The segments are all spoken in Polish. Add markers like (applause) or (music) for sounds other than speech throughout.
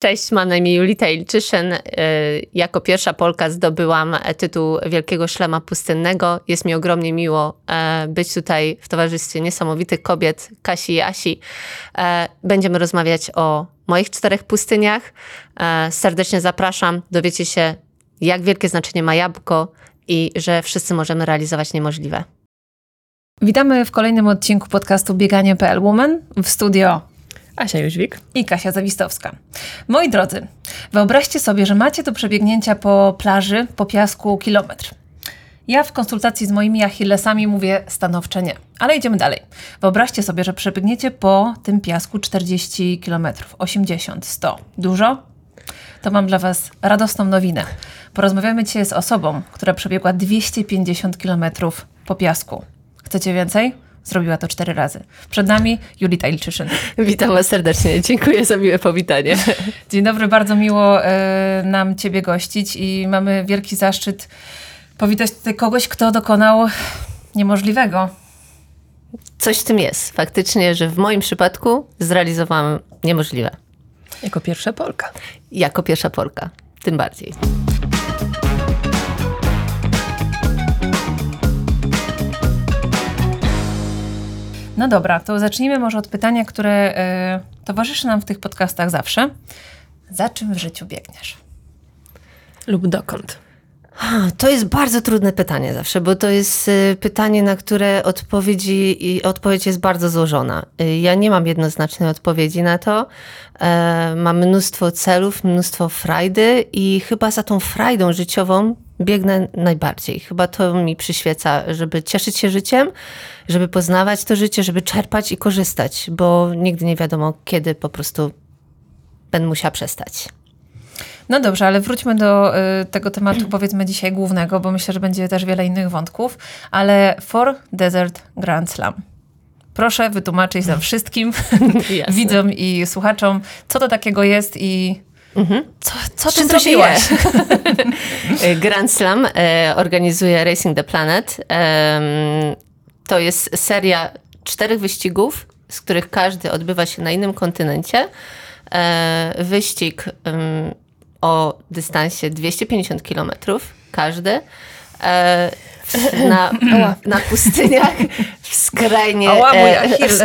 Cześć, mam na imię Julita Ilczyszyn. Y, jako pierwsza Polka zdobyłam tytuł Wielkiego Szlema Pustynnego. Jest mi ogromnie miło e, być tutaj w towarzystwie niesamowitych kobiet, Kasi i Asi. E, będziemy rozmawiać o moich czterech pustyniach. E, serdecznie zapraszam. Dowiecie się, jak wielkie znaczenie ma jabłko i że wszyscy możemy realizować niemożliwe. Witamy w kolejnym odcinku podcastu Bieganie.pl Woman w studio Asia Jóźwik i Kasia Zawistowska. Moi drodzy, wyobraźcie sobie, że macie do przebiegnięcia po plaży, po piasku kilometr. Ja w konsultacji z moimi achillesami mówię stanowcze nie, ale idziemy dalej. Wyobraźcie sobie, że przebiegniecie po tym piasku 40 km, 80, 100. Dużo? To mam dla Was radosną nowinę. Porozmawiamy dzisiaj z osobą, która przebiegła 250 km po piasku. Chcecie więcej? Zrobiła to cztery razy. Przed nami Julita Ilczyszyn. (laughs) Witam Was serdecznie. Dziękuję za miłe powitanie. (laughs) Dzień dobry, bardzo miło y, nam Ciebie gościć i mamy wielki zaszczyt powitać tutaj kogoś, kto dokonał niemożliwego. Coś w tym jest. Faktycznie, że w moim przypadku zrealizowałam niemożliwe. Jako pierwsza Polka. Jako pierwsza Polka. Tym bardziej. No dobra, to zacznijmy może od pytania, które y, towarzyszy nam w tych podcastach zawsze. Za czym w życiu biegniesz? Lub dokąd? To jest bardzo trudne pytanie zawsze, bo to jest y, pytanie, na które odpowiedzi i odpowiedź jest bardzo złożona. Y, ja nie mam jednoznacznej odpowiedzi na to. E, mam mnóstwo celów, mnóstwo frajdy i chyba za tą frajdą życiową biegnę najbardziej. Chyba to mi przyświeca, żeby cieszyć się życiem, żeby poznawać to życie, żeby czerpać i korzystać, bo nigdy nie wiadomo, kiedy po prostu będę musiała przestać. No dobrze, ale wróćmy do y, tego tematu, (clears throat) powiedzmy dzisiaj głównego, bo myślę, że będzie też wiele innych wątków, ale For Desert Grand Slam. Proszę wytłumaczyć nam wszystkim, (laughs) (laughs) widzom i słuchaczom, co to takiego jest i Mhm. Co, co ty zrobiłaś? (laughs) Grand Slam e, organizuje Racing the Planet. E, to jest seria czterech wyścigów, z których każdy odbywa się na innym kontynencie. E, wyścig o dystansie 250 km, każdy. Na, na pustyniach w skrajnie... Oła, mój e, Achilles.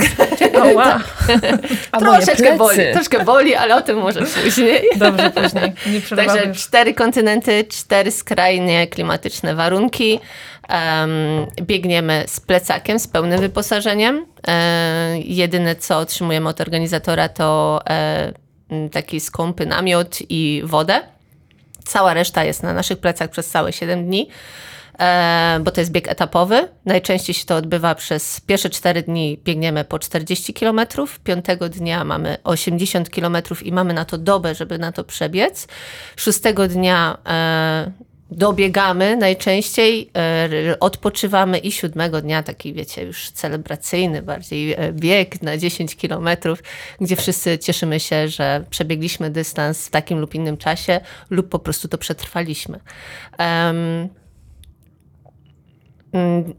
Oła. (laughs) A troszeczkę boli, troszkę boli, ale o tym może później. Dobrze, później. Nie (laughs) Także cztery kontynenty, cztery skrajnie klimatyczne warunki. Um, biegniemy z plecakiem, z pełnym wyposażeniem. E, jedyne, co otrzymujemy od organizatora, to e, taki skąpy namiot i wodę. Cała reszta jest na naszych plecach przez całe 7 dni. E, bo to jest bieg etapowy. Najczęściej się to odbywa przez pierwsze 4 dni biegniemy po 40 km, piątego dnia mamy 80 km i mamy na to dobę, żeby na to przebiec. Szóstego dnia e, dobiegamy najczęściej, e, odpoczywamy i siódmego dnia taki, wiecie, już celebracyjny bardziej bieg na 10 kilometrów, gdzie wszyscy cieszymy się, że przebiegliśmy dystans w takim lub innym czasie lub po prostu to przetrwaliśmy. Um,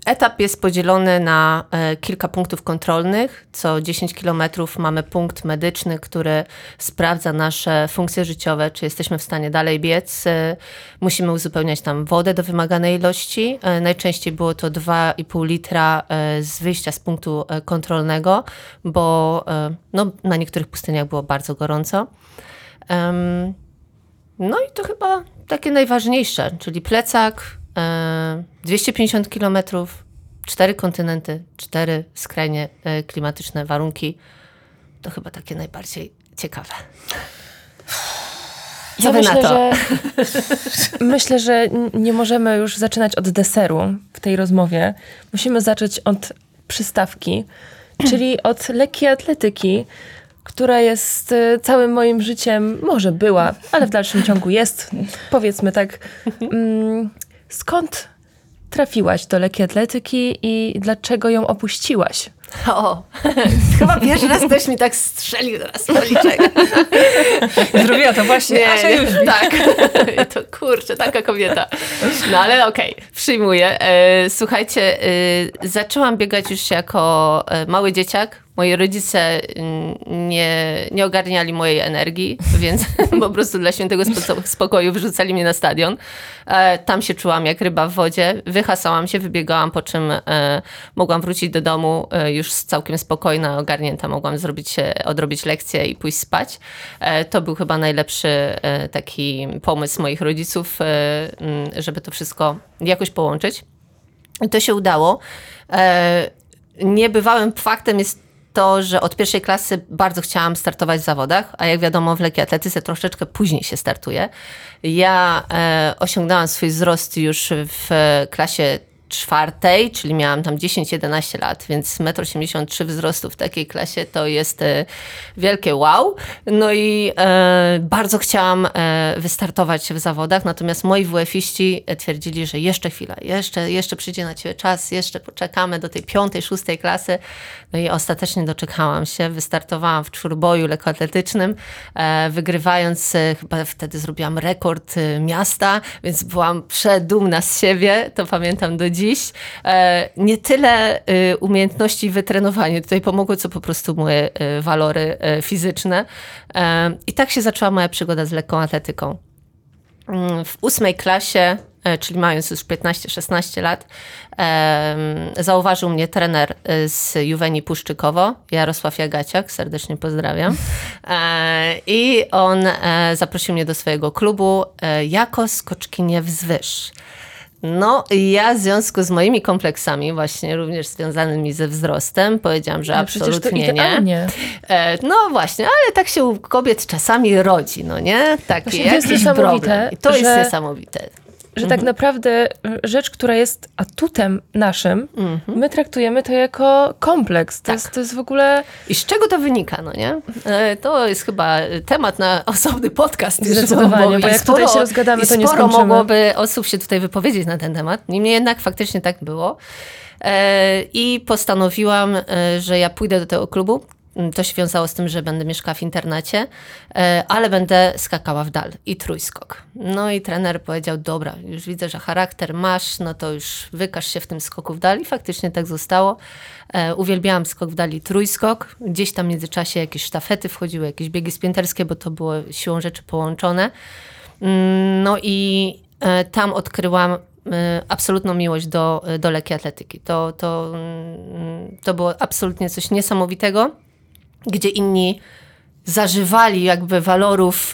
etap jest podzielony na e, kilka punktów kontrolnych. Co 10 km mamy punkt medyczny, który sprawdza nasze funkcje życiowe, czy jesteśmy w stanie dalej biec. E, musimy uzupełniać tam wodę do wymaganej ilości. E, najczęściej było to 2,5 litra z wyjścia z punktu kontrolnego, bo no, na niektórych pustyniach było bardzo gorąco. No i to chyba takie najważniejsze, czyli plecak, 250 km, cztery kontynenty, cztery skrajnie e, klimatyczne warunki. To chyba takie najbardziej ciekawe. Co ja (laughs) myślę, Że, myślę, że nie możemy już zaczynać od deseru w tej rozmowie. Musimy zacząć od przystawki, czyli od lekkiej atletyki, która jest e, całym moim życiem, może była, ale w dalszym ciągu jest, powiedzmy tak, mm, Skąd trafiłaś do lekkiej atletyki i dlaczego ją opuściłaś? (laughs) O, (laughs) chyba pierwszy raz ktoś mi tak strzelił teraz policzek. (laughs) Zrobiła to właśnie nie, Asia już. Tak, to kurczę, taka kobieta. No ale okej, okay, przyjmuję. E, słuchajcie, e, zaczęłam biegać już jako e, mały dzieciak Moi rodzice mm, nie, nie ogarniali mojej energii, (laughs) więc (laughs) po prostu dla świętego spo- spokoju wyrzucali mnie na stadion. E, Tam się czułam jak ryba w wodzie. Wyhasałam się, wybiegałam, po czym e, mogłam wrócić do domu e, już całkiem spokojna, ogarnięta. Mogłam zrobić, odrobić lekcję i pójść spać. To był chyba najlepszy taki pomysł moich rodziców, mm, żeby to wszystko jakoś połączyć. I to się udało. Niebywałym faktem jest to, że od pierwszej klasy bardzo chciałam startować w zawodach, a jak wiadomo w lekkiej atletyce troszeczkę później się startuje. Ja e, osiągnęłam swój wzrost już w e, klasie czwartej, czyli miałam tam 10-11 lat, więc 1,83 m wzrostu w takiej klasie to jest e, wielkie wow. No i e, bardzo chciałam e, wystartować w zawodach, natomiast moi WF-iści twierdzili, że jeszcze chwila, jeszcze, jeszcze przyjdzie na ciebie czas, jeszcze poczekamy do tej piątej, szóstej klasy. No i ostatecznie doczekałam się, wystartowałam w czwórboju lekkoatletycznym, e, wygrywając, e, chyba wtedy zrobiłam rekord e, miasta, więc byłam przedumna z siebie, to pamiętam do dziś. E, Nie tyle e, umiejętności i wytrenowanie tutaj pomogły, co po prostu moje e, walory fizyczne. I tak się zaczęła moja przygoda z lekką atletyką. Mm, W ósmej klasie, czyli mając już 15-16 lat, zauważył mnie trener z Juweni Puszczykowo, Jarosław Jagaciak, serdecznie pozdrawiam. I on zaprosił mnie do swojego klubu jako skoczkinie wzwyż. No, i ja w związku z moimi kompleksami, właśnie również związanymi ze wzrostem, powiedziałam, że Ale absolutnie nie. E, no właśnie, ale tak się u kobiet czasami rodzi, no nie? Taki Właśnie to jest problem. I to jest niesamowite. Że tak naprawdę y, rzecz, która jest atutem naszym, my traktujemy to jako kompleks. To, Tak. jest, to jest w ogóle... I z czego to wynika, no nie? E, To jest chyba temat na (laughs) osobny podcast. Zdecydowanie, bo jak tutaj się rozgadamy, to nie sporo mogłoby osób się tutaj wypowiedzieć na ten temat. Niemniej jednak faktycznie tak było. E, I postanowiłam, e, że ja pójdę do tego klubu. Mm, To się wiązało z tym, że będę mieszkała w internacie, e, ale będę skakała w dal i trójskok. No i trener powiedział, dobra, już widzę, że charakter masz, no to już wykaż się w tym skoku w dal i faktycznie tak zostało. E, Uwielbiałam skok w dali trójskok. Gdzieś tam w międzyczasie jakieś sztafety wchodziły, jakieś biegi sprinterskie, bo to było siłą rzeczy połączone. Mm, No i e, tam odkryłam absolutną miłość do, do lekkiej atletyki. To, to, mm, to było absolutnie coś niesamowitego, gdzie inni zażywali jakby walorów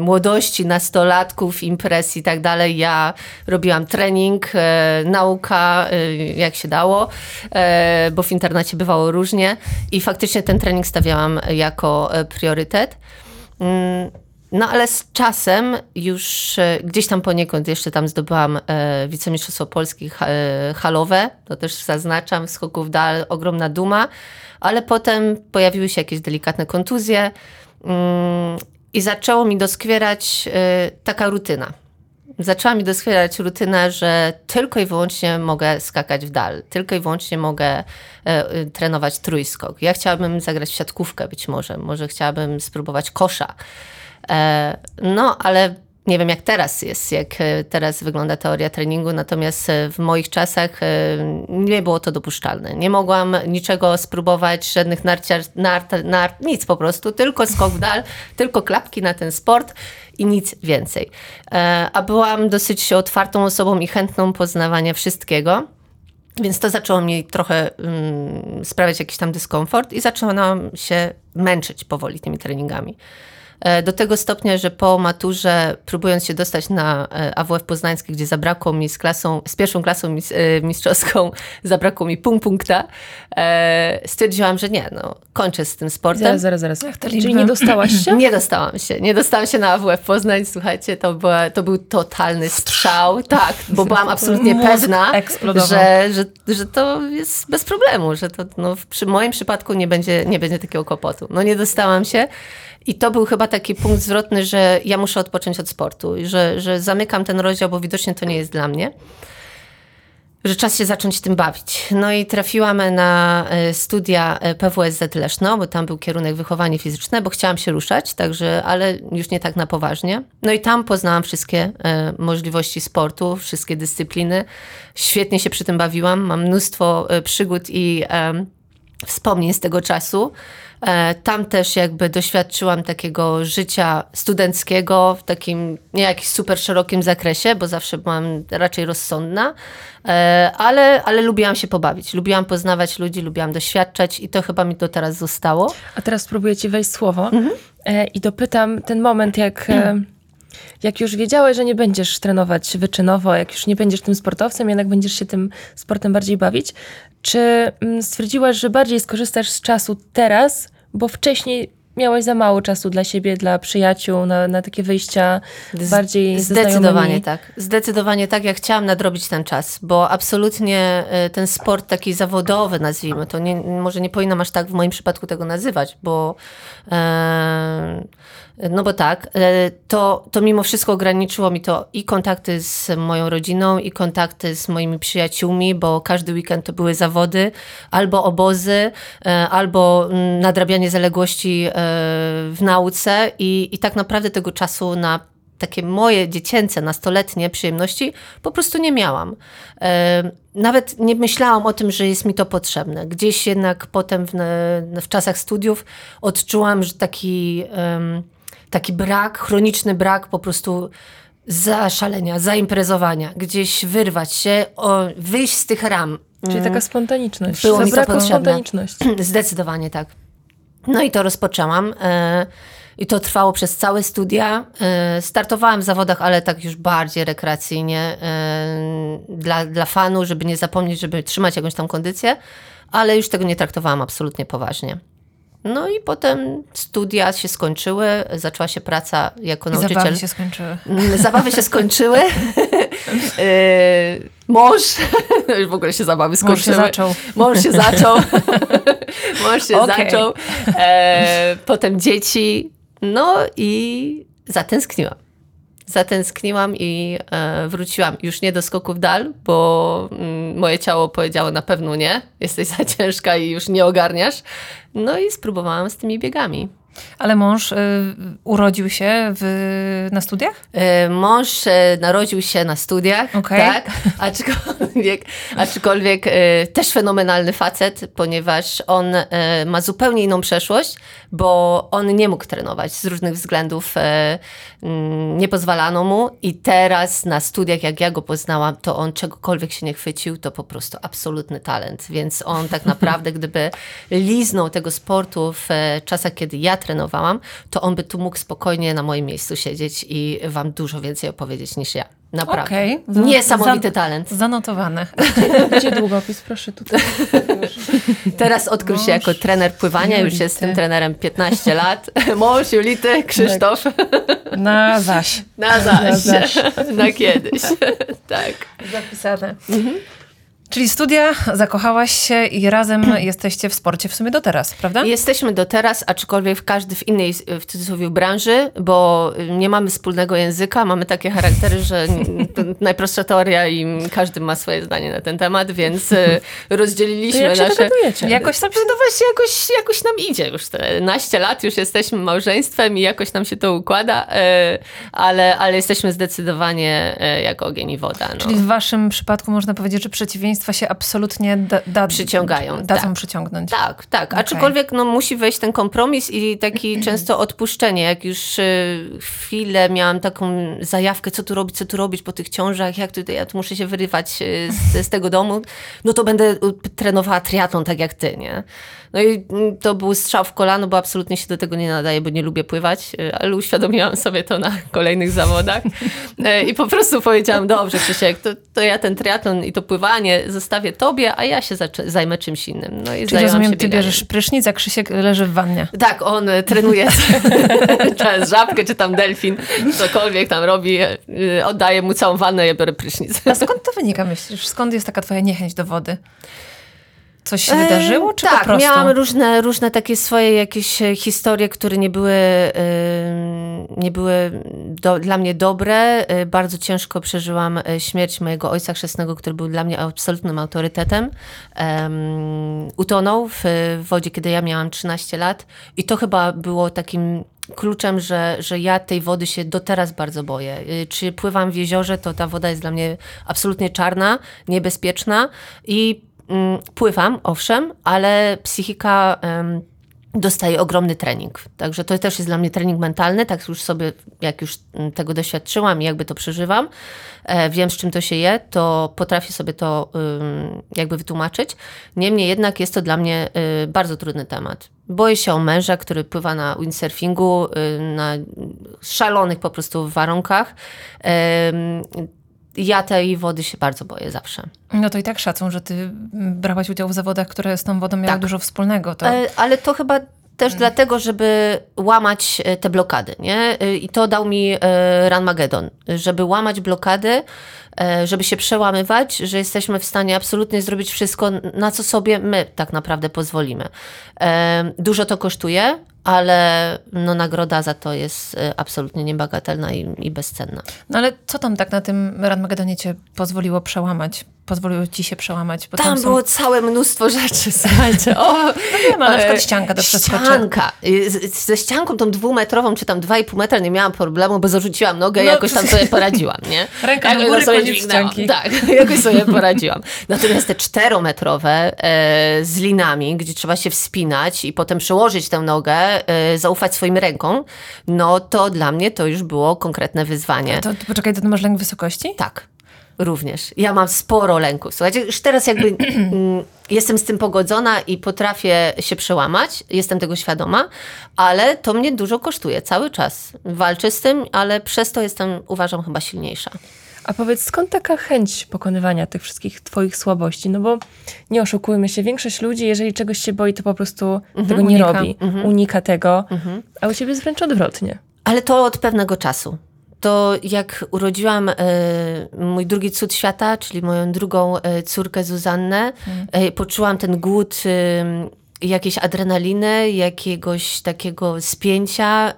młodości, nastolatków, imprez i tak dalej. Ja robiłam trening, e, nauka, e, jak się dało, e, bo w internacie bywało różnie i faktycznie ten trening stawiałam jako priorytet. Mm, No ale z czasem już e, gdzieś tam poniekąd jeszcze tam zdobyłam e, wicemistrzostwo Polski e, halowe, to też zaznaczam, skoków dal, ogromna duma, ale potem pojawiły się jakieś delikatne kontuzje mm, i zaczęło mi doskwierać e, taka rutyna. Zaczęła mi doskwierać rutyna, że tylko i wyłącznie mogę skakać w dal, tylko i wyłącznie mogę e, trenować trójskok. Ja chciałabym zagrać w siatkówkę być może, może chciałabym spróbować kosza. E, no, ale nie wiem jak teraz jest, jak e, teraz wygląda teoria treningu, natomiast e, w moich czasach nie było to dopuszczalne. Nie mogłam niczego spróbować, żadnych narciar, nart, nart, nic po prostu, tylko skok w dal, (laughs) tylko klapki na ten sport i nic więcej. A byłam dosyć otwartą osobą i chętną poznawania wszystkiego. Więc to zaczęło mi trochę mm, sprawiać jakiś tam dyskomfort i zaczęłam się męczyć powoli tymi treningami. E, Do tego stopnia, że po maturze, próbując się dostać na e, AWF Poznański, gdzie zabrakło mi z klasą, z pierwszą klasą e, mistrzowską, (laughs) zabrakło mi pół punkta, stwierdziłam, że nie, no, kończę z tym sportem. Zaraz, zaraz, zaraz. Jak te Czyli nie dostałaś się? (clears throat) Nie dostałam się. Nie dostałam się na AWF Poznań, słuchajcie, to, była, to był totalny strzał. Tak, bo byłam absolutnie pewna, że, że, że to jest bez problemu, że to no, w- przy moim przypadku nie będzie, nie będzie takiego kłopotu. No nie dostałam się i to był chyba taki punkt zwrotny, że ja muszę odpocząć od sportu że, że zamykam ten rozdział, bo widocznie to nie jest dla mnie że czas się zacząć tym bawić. No i trafiłam na e, studia e, PWSZ Leszno, bo tam był kierunek wychowanie fizyczne, bo chciałam się ruszać, także, ale już nie tak na poważnie. No i tam poznałam wszystkie e, możliwości sportu, wszystkie dyscypliny. Świetnie się przy tym bawiłam, mam mnóstwo przygód i wspomnień z tego czasu. E, Tam też jakby doświadczyłam takiego życia studenckiego w takim nie jakimś super szerokim zakresie, bo zawsze byłam raczej rozsądna, E, ale, ale lubiłam się pobawić. Lubiłam poznawać ludzi, lubiłam doświadczać i to chyba mi do teraz zostało. A teraz spróbuję ci wejść słowo Mhm. e, i dopytam ten moment, jak, e, jak już wiedziałeś, że nie będziesz trenować wyczynowo, jak już nie będziesz tym sportowcem, jednak będziesz się tym sportem bardziej bawić. Czy mm, stwierdziłaś, że bardziej skorzystasz z czasu teraz, bo wcześniej miałaś za mało czasu dla siebie, dla przyjaciół, na, na takie wyjścia bardziej Zdecydowanie tak. Zdecydowanie tak. Ja chciałam nadrobić ten czas, bo absolutnie e, ten sport taki zawodowy, nazwijmy to, nie, może nie powinnam aż tak w moim przypadku tego nazywać, bo e, no bo tak, e, to, to mimo wszystko ograniczyło mi to i kontakty z moją rodziną, i kontakty z moimi przyjaciółmi, bo każdy weekend to były zawody, albo obozy, e, albo mm, nadrabianie zaległości e, w nauce i, i tak naprawdę tego czasu na takie moje dziecięce, nastoletnie przyjemności po prostu nie miałam. Nawet nie myślałam o tym, że jest mi to potrzebne. Gdzieś jednak potem w, w czasach studiów odczułam, że taki, taki brak, chroniczny brak po prostu zaszalenia, zaimprezowania, gdzieś wyrwać się, o, wyjść z tych ram. Czyli taka spontaniczność. Było mi to Zabrakło potrzebne. spontaniczności. (clears throat) Zdecydowanie tak. No i to rozpoczęłam. e, I to trwało przez całe studia. E, Startowałam w zawodach, ale tak już bardziej rekreacyjnie, e, dla, dla fanu, żeby nie zapomnieć, żeby trzymać jakąś tam kondycję, ale już tego nie traktowałam absolutnie poważnie. No i potem studia się skończyły, zaczęła się praca jako nauczyciel. zabawy się skończyły. Mm, Zabawy się skończyły. Yy, (laughs) mąż, już w ogóle się zabawy Mąż skończyły. się zaczął. Mąż się zaczął. (laughs) Mąż się Okej. zaczął. E, potem dzieci. No i zatęskniłam. Zatęskniłam i e, wróciłam. Już nie do skoków dal, bo mm, moje ciało powiedziało na pewno nie. Jesteś za ciężka i już nie ogarniasz. No i spróbowałam z tymi biegami. Ale mąż y, urodził się w, na studiach? E, Mąż e, narodził się na studiach, Okej. tak, aczkolwiek, (laughs) aczkolwiek e, też fenomenalny facet, ponieważ on ma zupełnie inną przeszłość, bo on nie mógł trenować z różnych względów, mm, nie pozwalano mu i teraz na studiach, jak ja go poznałam, to on czegokolwiek się nie chwycił, to po prostu absolutny talent, więc on tak (laughs) naprawdę, gdyby liznął tego sportu w czasach, kiedy ja trenowałam, to on by tu mógł spokojnie na moim miejscu siedzieć i wam dużo więcej opowiedzieć niż ja. Naprawdę. Okej. Niesamowity Zan- talent. Zanotowane. (laughs) Gdzie długopis? Proszę tutaj. (laughs) Teraz odkrył się jako trener pływania, już jest tym Julity. trenerem 15 lat. (laughs) Mąż Julity, Krzysztof, Na zaś. na zaś, zaś. na kiedyś. tak. Zapisane. Czyli studia, zakochałaś się i razem (clears throat) jesteście w sporcie w sumie do teraz, prawda? Jesteśmy do teraz, aczkolwiek w każdy w innej, w cudzysłowie, branży, bo nie mamy wspólnego języka, mamy takie charaktery, że to najprostsza teoria i każdy ma swoje zdanie na ten temat, więc e, (laughs) To rozdzieliliśmy jak się nasze... dogadujecie? Jakoś tam się No właśnie, jakoś, jakoś nam idzie już te naście lat, już jesteśmy małżeństwem i jakoś nam się to układa, e, ale, ale jesteśmy zdecydowanie e, jak ogień i woda. No. Czyli w waszym przypadku można powiedzieć, że przeciwieństwa się absolutnie da, da, Przyciągają, dadzą tak. przyciągnąć. Tak, tak. Okej. Aczkolwiek no, musi wejść ten kompromis i taki (clears throat) często odpuszczenie. Jak już y, chwilę miałam taką zajawkę, co tu robić, co tu robić po tych ciążach, jak tu, ja tu muszę się wyrywać y, z, z tego domu, no to będę y, trenowała triatlon tak jak ty, nie? No i mm, to był strzał w kolano, bo absolutnie się do tego nie nadaje, bo nie lubię pływać, y, ale uświadomiłam sobie to na (laughs) kolejnych zawodach Y, i po prostu powiedziałam, dobrze Krzysiek, to, to ja ten triatlon i to pływanie zostawię tobie, a ja się zajmę czymś innym. No i Czyli rozumiem, się ty bierzesz prysznic, a Krzysiek leży w wannie. Tak, on e, trenuje (laughs) (laughs) czy żabkę, czy tam delfin, cokolwiek tam robi, e, oddaję mu całą wannę, ja biorę prysznic. A skąd to wynika, myślisz? Skąd jest taka twoja niechęć do wody? Coś się wydarzyło, czy tak, po prostu? miałam różne, różne takie swoje jakieś e, historie, które nie były, e, nie były do, dla mnie dobre. E, Bardzo ciężko przeżyłam śmierć mojego ojca chrzestnego, który był dla mnie absolutnym autorytetem. Em, utonął w, wodzie, kiedy ja miałam 13 lat i to chyba było takim kluczem, że, że ja tej wody się do teraz bardzo boję. Czy pływam w jeziorze, to ta woda jest dla mnie absolutnie czarna, niebezpieczna i pływam, owszem, ale psychika dostaje ogromny trening. Także to też jest dla mnie trening mentalny, tak już sobie, jak już mm, tego doświadczyłam i jakby to przeżywam, e, wiem z czym to się je, to potrafię sobie to jakby wytłumaczyć. Niemniej jednak jest to dla mnie y, bardzo trudny temat. Boję się o męża, który pływa na windsurfingu, y, na szalonych po prostu warunkach. Ja tej wody się bardzo boję zawsze. No to i tak szacun, że ty mm, brałaś udział w zawodach, które z tą wodą miały Tak. dużo wspólnego. To... E, Ale to chyba też dlatego, żeby łamać e, te blokady, nie? E, I to dał mi e, Run Magedon, żeby łamać blokady, żeby się przełamywać, że jesteśmy w stanie absolutnie zrobić wszystko, na co sobie my tak naprawdę pozwolimy. Dużo to kosztuje, ale no, nagroda za to jest e, absolutnie niebagatelna i, i bezcenna. No ale co tam tak na tym Ranmagedonie cię pozwoliło przełamać? Pozwoliło ci się przełamać? Bo Tam są... było całe mnóstwo rzeczy, (laughs) słuchajcie. O, wiem, ale na przykład ścianka do przeskoczenia. Ścianka. Y, Ze ścianką tą dwumetrową, czy tam dwa i pół metra nie miałam problemu, bo zarzuciłam nogę i No, jakoś tam sobie poradziłam, nie? (laughs) Ręka do Jakoś góry, sobie koniec ścianki. Tak, (laughs) jakoś sobie poradziłam. Natomiast te czterometrowe e, z linami, gdzie trzeba się wspinać i potem przełożyć tę nogę, e, zaufać swoim rękom, no to dla mnie to już było konkretne wyzwanie. To, to poczekaj, to masz lęk wysokości? Tak, również. Ja mam sporo lęków. Słuchajcie, już teraz jakby (clears throat) mm, jestem z tym pogodzona i potrafię się przełamać, jestem tego świadoma, ale to mnie dużo kosztuje cały czas. Walczę z tym, ale przez to jestem, uważam, chyba silniejsza. A powiedz, skąd taka chęć pokonywania tych wszystkich twoich słabości? No bo nie oszukujmy się, większość ludzi, jeżeli czegoś się boi, to po prostu tego nie Unika. robi. Unika tego, a u ciebie jest wręcz odwrotnie. Ale to od pewnego czasu. To jak urodziłam e, mój drugi cud świata, czyli moją drugą e, córkę Zuzannę, e, poczułam ten głód jakiejś adrenaliny, jakiegoś takiego spięcia.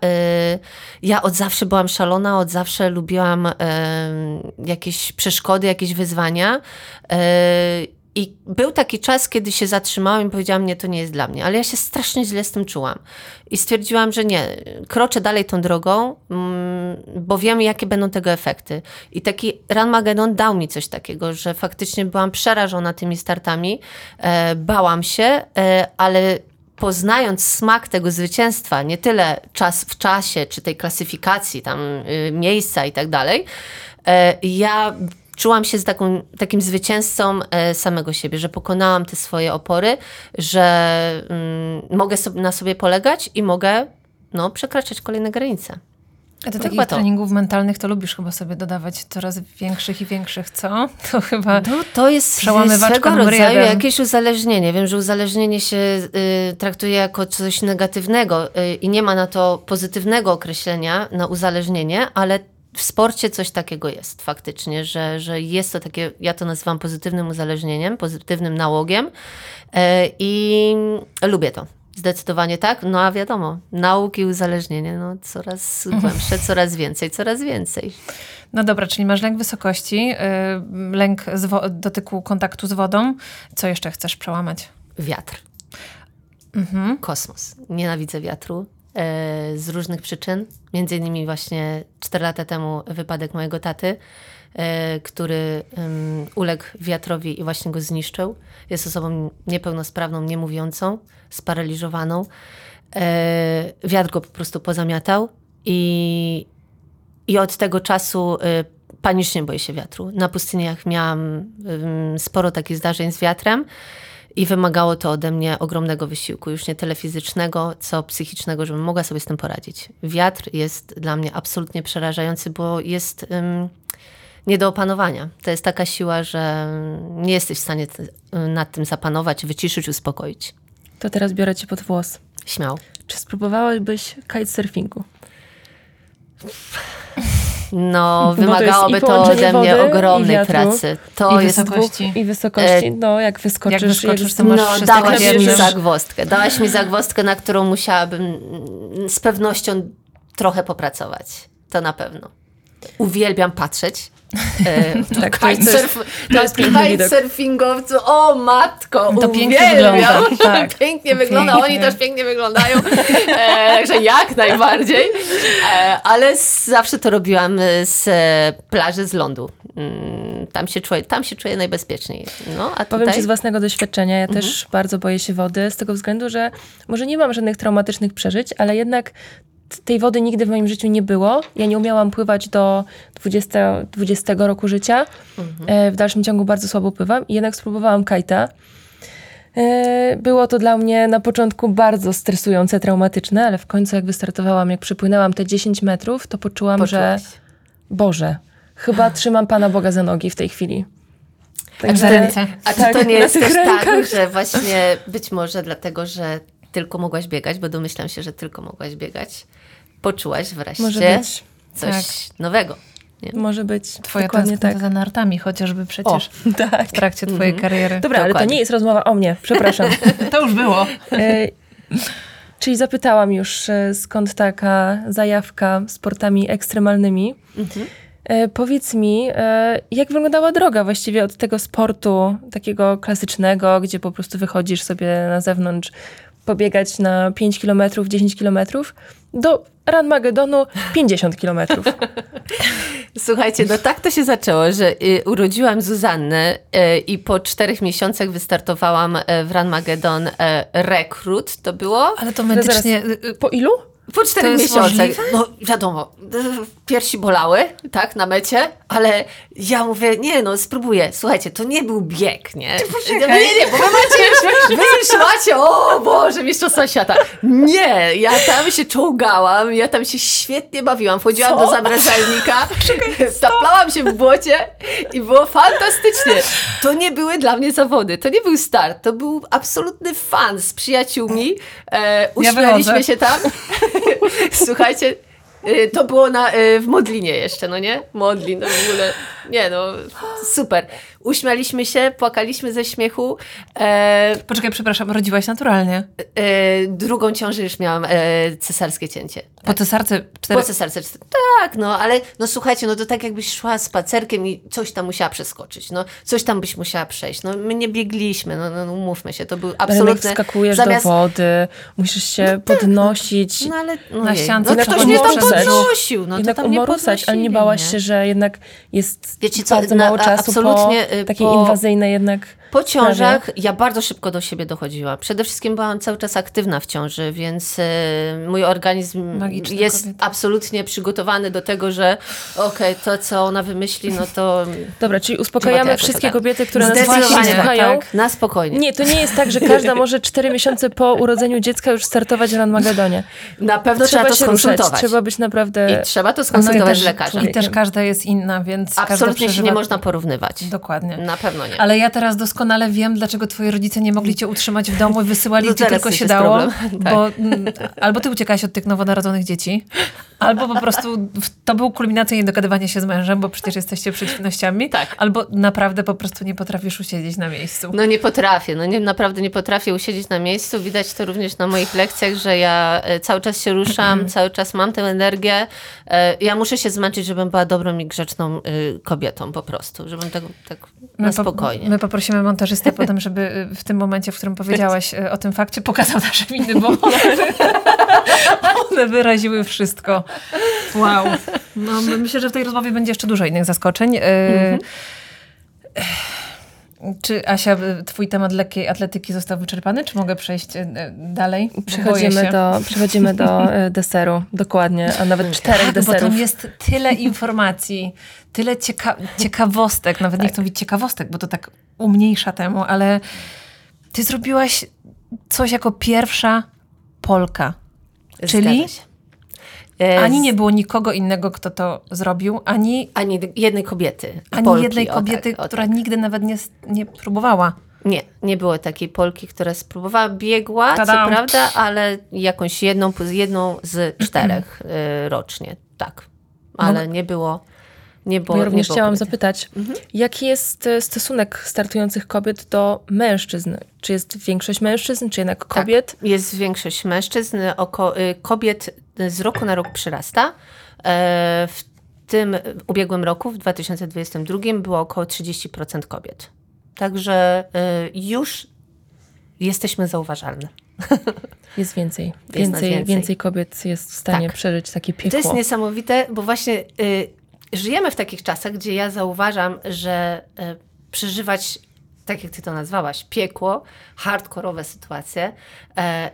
Ja od zawsze byłam szalona, od zawsze lubiłam jakieś przeszkody, jakieś wyzwania. I był taki czas, kiedy się zatrzymałam i powiedziałam, nie, to nie jest dla mnie. Ale ja się strasznie źle z tym czułam. I stwierdziłam, że nie, kroczę dalej tą drogą, mm, bo wiem, jakie będą tego efekty. I taki Run Magedon dał mi coś takiego, że faktycznie byłam przerażona tymi startami, e, bałam się, e, ale poznając smak tego zwycięstwa, nie tyle czas w czasie, czy tej klasyfikacji, tam y, miejsca i tak dalej, e, ja czułam się z taką, takim zwycięzcą e, samego siebie, że pokonałam te swoje opory, że mm, mogę na sobie polegać i mogę no, przekraczać kolejne granice. A ty No takich chyba to. treningów mentalnych to lubisz chyba sobie dodawać coraz większych i większych, co? (laughs) To chyba... No, to jest swego rodzaju jakieś uzależnienie. Wiem, że uzależnienie się y, traktuje jako coś negatywnego y, i nie ma na to pozytywnego określenia na uzależnienie, ale w sporcie coś takiego jest faktycznie, że, że jest to takie, ja to nazywam pozytywnym uzależnieniem, pozytywnym nałogiem y, i lubię to. Zdecydowanie tak. No a wiadomo, nauki i uzależnienie, no coraz głębsze, coraz więcej, coraz więcej. No dobra, czyli masz lęk wysokości, yy, lęk dotyku kontaktu z wodą. Co jeszcze chcesz przełamać? Wiatr. Kosmos. Nienawidzę wiatru e, z różnych przyczyn. Między innymi właśnie 4 lata temu wypadek mojego taty, e, który uległ wiatrowi i właśnie go zniszczył. Jest osobą niepełnosprawną, niemówiącą, sparaliżowaną. E, wiatr go po prostu pozamiatał i, i od tego czasu panicznie boję się wiatru. Na pustyniach miałam sporo takich zdarzeń z wiatrem i wymagało to ode mnie ogromnego wysiłku, już nie tyle fizycznego, co psychicznego, żebym mogła sobie z tym poradzić. Wiatr jest dla mnie absolutnie przerażający, bo jest ym, nie do opanowania. To jest taka siła, że nie jesteś w stanie nad tym zapanować, wyciszyć, uspokoić. To teraz biorę cię pod włos. Śmiał. Czy spróbowałabyś kitesurfingu? (laughs) No, (laughs) to wymagałoby to połączenie ode mnie ogromnej wiatru. pracy. To I jest wysokości. I wysokości, no jak wyskoczysz, Jak wyskoczysz, to masz No, wszystko dałaś mi zagwozdkę. Dałaś mi zagwozdkę, na którą musiałabym mm, z pewnością trochę popracować. To na pewno. Uwielbiam patrzeć. E, (laughs) Tak, to jest- to kitesurfingowcu. O matko, To pięknie wygląda, (laughs) tak. pięknie wygląda, oni Pięknie. też pięknie wyglądają. E, także jak najbardziej. E, ale z- zawsze to robiłam z e, plaży, z lądu. mm, tam, się czuję, tam się czuję najbezpieczniej. No, a Powiem tutaj... ci z własnego doświadczenia, ja też bardzo boję się wody, z tego względu, że może nie mam żadnych traumatycznych przeżyć, ale jednak tej wody nigdy w moim życiu nie było. Ja nie umiałam pływać do 20, 20 roku życia. E, W dalszym ciągu bardzo słabo pływam jednak spróbowałam kajta. E, Było to dla mnie na początku bardzo stresujące, traumatyczne, ale w końcu jak wystartowałam, jak przypłynęłam te 10 metrów, to poczułam, że Poczułaś. Boże, chyba trzymam Pana Boga za nogi w tej chwili. w ręce. A czy Tak, to nie na jest tak, że właśnie być może dlatego, że tylko mogłaś biegać, bo domyślam się, że tylko mogłaś biegać, poczułaś Może wreszcie być. coś nowego. Nie? Może być. Twoja Dokładnie tak. za nartami chociażby przecież (laughs) tak. w trakcie twojej kariery. Dobra, ale to Dokładnie. nie jest rozmowa o mnie, przepraszam. (laughs) To już było. (laughs) e, czyli zapytałam już, e, skąd taka zajawka sportami ekstremalnymi. E, powiedz mi, e, jak wyglądała droga właściwie od tego sportu takiego klasycznego, gdzie po prostu wychodzisz sobie na zewnątrz, pobiegać na 5 km, 10 km, do Run Magedonu 50 km. (laughs) Słuchajcie, no tak to się zaczęło, że y, urodziłam Zuzannę y, i po czterech miesiącach wystartowałam y, w Run Magedon y, Rekrut, to było? Ale to medycznie... y, y, Po ilu? Po czterech miesiącach. No wiadomo, y, piersi bolały, tak, na mecie, ale ja mówię, nie no, spróbuję. Słuchajcie, to nie był bieg, nie? Nie, nie, bo wy macie już, wy już macie, o Boże, mistrzostwa świata. Nie, ja tam się czołgałam, ja tam się świetnie bawiłam. Wchodziłam Co? do zamrażalnika, (laughs) taplałam się w błocie i było fantastycznie. To nie były dla mnie zawody, to nie był start, to był absolutny fan z przyjaciółmi. E, uśmialiśmy wychodzę. się tam. (laughs) (laughs) Słuchajcie, y, to było na, y, w Modlinie jeszcze, no nie? Modlin, no w ogóle, nie no, super. Uśmialiśmy się, płakaliśmy ze śmiechu. E, Poczekaj, przepraszam, rodziłaś naturalnie. e, drugą ciążę już miałam e, cesarskie cięcie. Po cesarce cztery... Po cesarce. cztery- Tak, no ale no słuchajcie, no to tak jakbyś szła spacerkiem i coś tam musiała przeskoczyć, no coś tam byś musiała przejść. No my nie biegliśmy, no, no umówmy się, to był Ale absolutny... wskakujesz zamiast- do wody, musisz się podnosić. No ale no Na ściance no ktoś mnie tam podnosił, no to tam mnie umorusać, ale nie podnosili, bałaś nie? się, że jednak jest Wiecie co, bardzo na- mało a- czasu absolutnie, po takiej po- inwazyjnej jednak Po ciążach sprawie. ja bardzo szybko do siebie dochodziłam. Przede wszystkim byłam cały czas aktywna w ciąży, więc e, mój organizm Magiczna jest kobieta. absolutnie przygotowany do tego, że okej, to co ona wymyśli, no to Dobra, czyli uspokajamy wszystkie tak. kobiety, które nas właśnie słuchają. tak. na spokojnie. Nie, to nie jest tak, że każda może 4 miesiące po urodzeniu dziecka już startować w Run Magedonie. Na pewno trzeba, Trzeba to się ruszać, skonsultować. trzeba być naprawdę... I trzeba to No skonsultować też, z lekarzem. I też każda jest inna, więc każda Absolutnie się przeżywa... nie można porównywać. Dokładnie. Na pewno nie. Ale ja teraz doskonale wiem, dlaczego twoi rodzice nie mogli cię utrzymać w domu i wysyłali No teraz tylko się dało. Tak. Bo mm, albo ty uciekałaś od tych nowonarodzonych dzieci, albo po prostu to był kulminacyjnie dogadywanie się z mężem, bo przecież jesteście przeciwnościami. Tak. Albo naprawdę po prostu nie potrafisz usiedzieć na miejscu. No nie potrafię, no nie, naprawdę nie potrafię usiedzieć na miejscu. Widać to również na moich lekcjach, że ja e, cały czas się ruszam, cały czas mam tę energię. E, Ja muszę się zmęczyć, żebym była dobrą i grzeczną y, kobietą po prostu, żebym tak, tak na po- spokojnie. my poprosimy montażystę potem, żeby y, w tym momencie, w którym powiedziałaś y, o tym fakcie, pokazał nasze miny, bo (laughs) one, wyraziły wszystko. Wow. No, myślę, że w tej rozmowie będzie jeszcze dużo innych zaskoczeń. Y, Czy Asia, twój temat lekkiej atletyki został wyczerpany, czy mogę przejść y, dalej? Przechodzimy do, przechodzimy do e, deseru, dokładnie, a nawet czterech Bo deserów. tam jest tyle informacji, tyle cieka- ciekawostek, nawet nie chcę mówić ciekawostek, bo to tak umniejsza temu, ale ty zrobiłaś coś jako pierwsza Polka. czyli Zgadza się. E, Ani nie było nikogo innego, kto to zrobił, ani, Ani jednej kobiety. ani Polki, jednej o kobiety, tak, o która tak. nigdy nawet nie, nie próbowała. Nie, nie było takiej Polki, która spróbowała, biegła, co Tadam. prawda, ale jakąś jedną, jedną z czterech y, rocznie, tak. Ale nie było, nie było ja również nie było chciałam kobiety. zapytać, jaki jest e, stosunek startujących kobiet do mężczyzn? Czy jest większość mężczyzn, czy jednak kobiet? Tak, jest większość mężczyzn, oko, y, kobiet z roku na rok przyrasta. E, W tym ubiegłym roku, w 2022, było około 30% kobiet. Także już jesteśmy zauważalne. (laughs) Jest więcej. Jest Więcej, więcej. więcej kobiet jest w stanie Tak. przeżyć takie piekło. To jest niesamowite, bo właśnie y, żyjemy w takich czasach, gdzie ja zauważam, że e, przeżywać, tak jak ty to nazwałaś, piekło, hardkorowe sytuacje, e,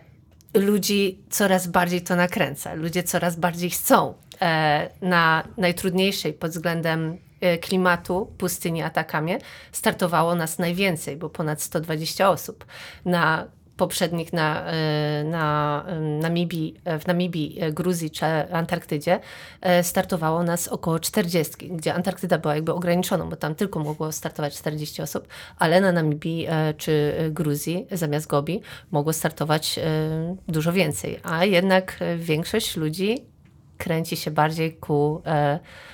ludzi coraz bardziej to nakręca. Ludzie coraz bardziej chcą e, na najtrudniejszej pod względem klimatu pustyni Atakamie startowało nas najwięcej, bo ponad 120 osób. Na poprzednich na, e, na Namibii, e, w Namibii, e, Gruzji czy Antarktydzie startowało nas około 40, gdzie Antarktyda była jakby ograniczoną, bo tam tylko mogło startować 40 osób, ale na Namibii czy Gruzji zamiast Gobi mogło startować dużo więcej, a jednak większość ludzi kręci się bardziej ku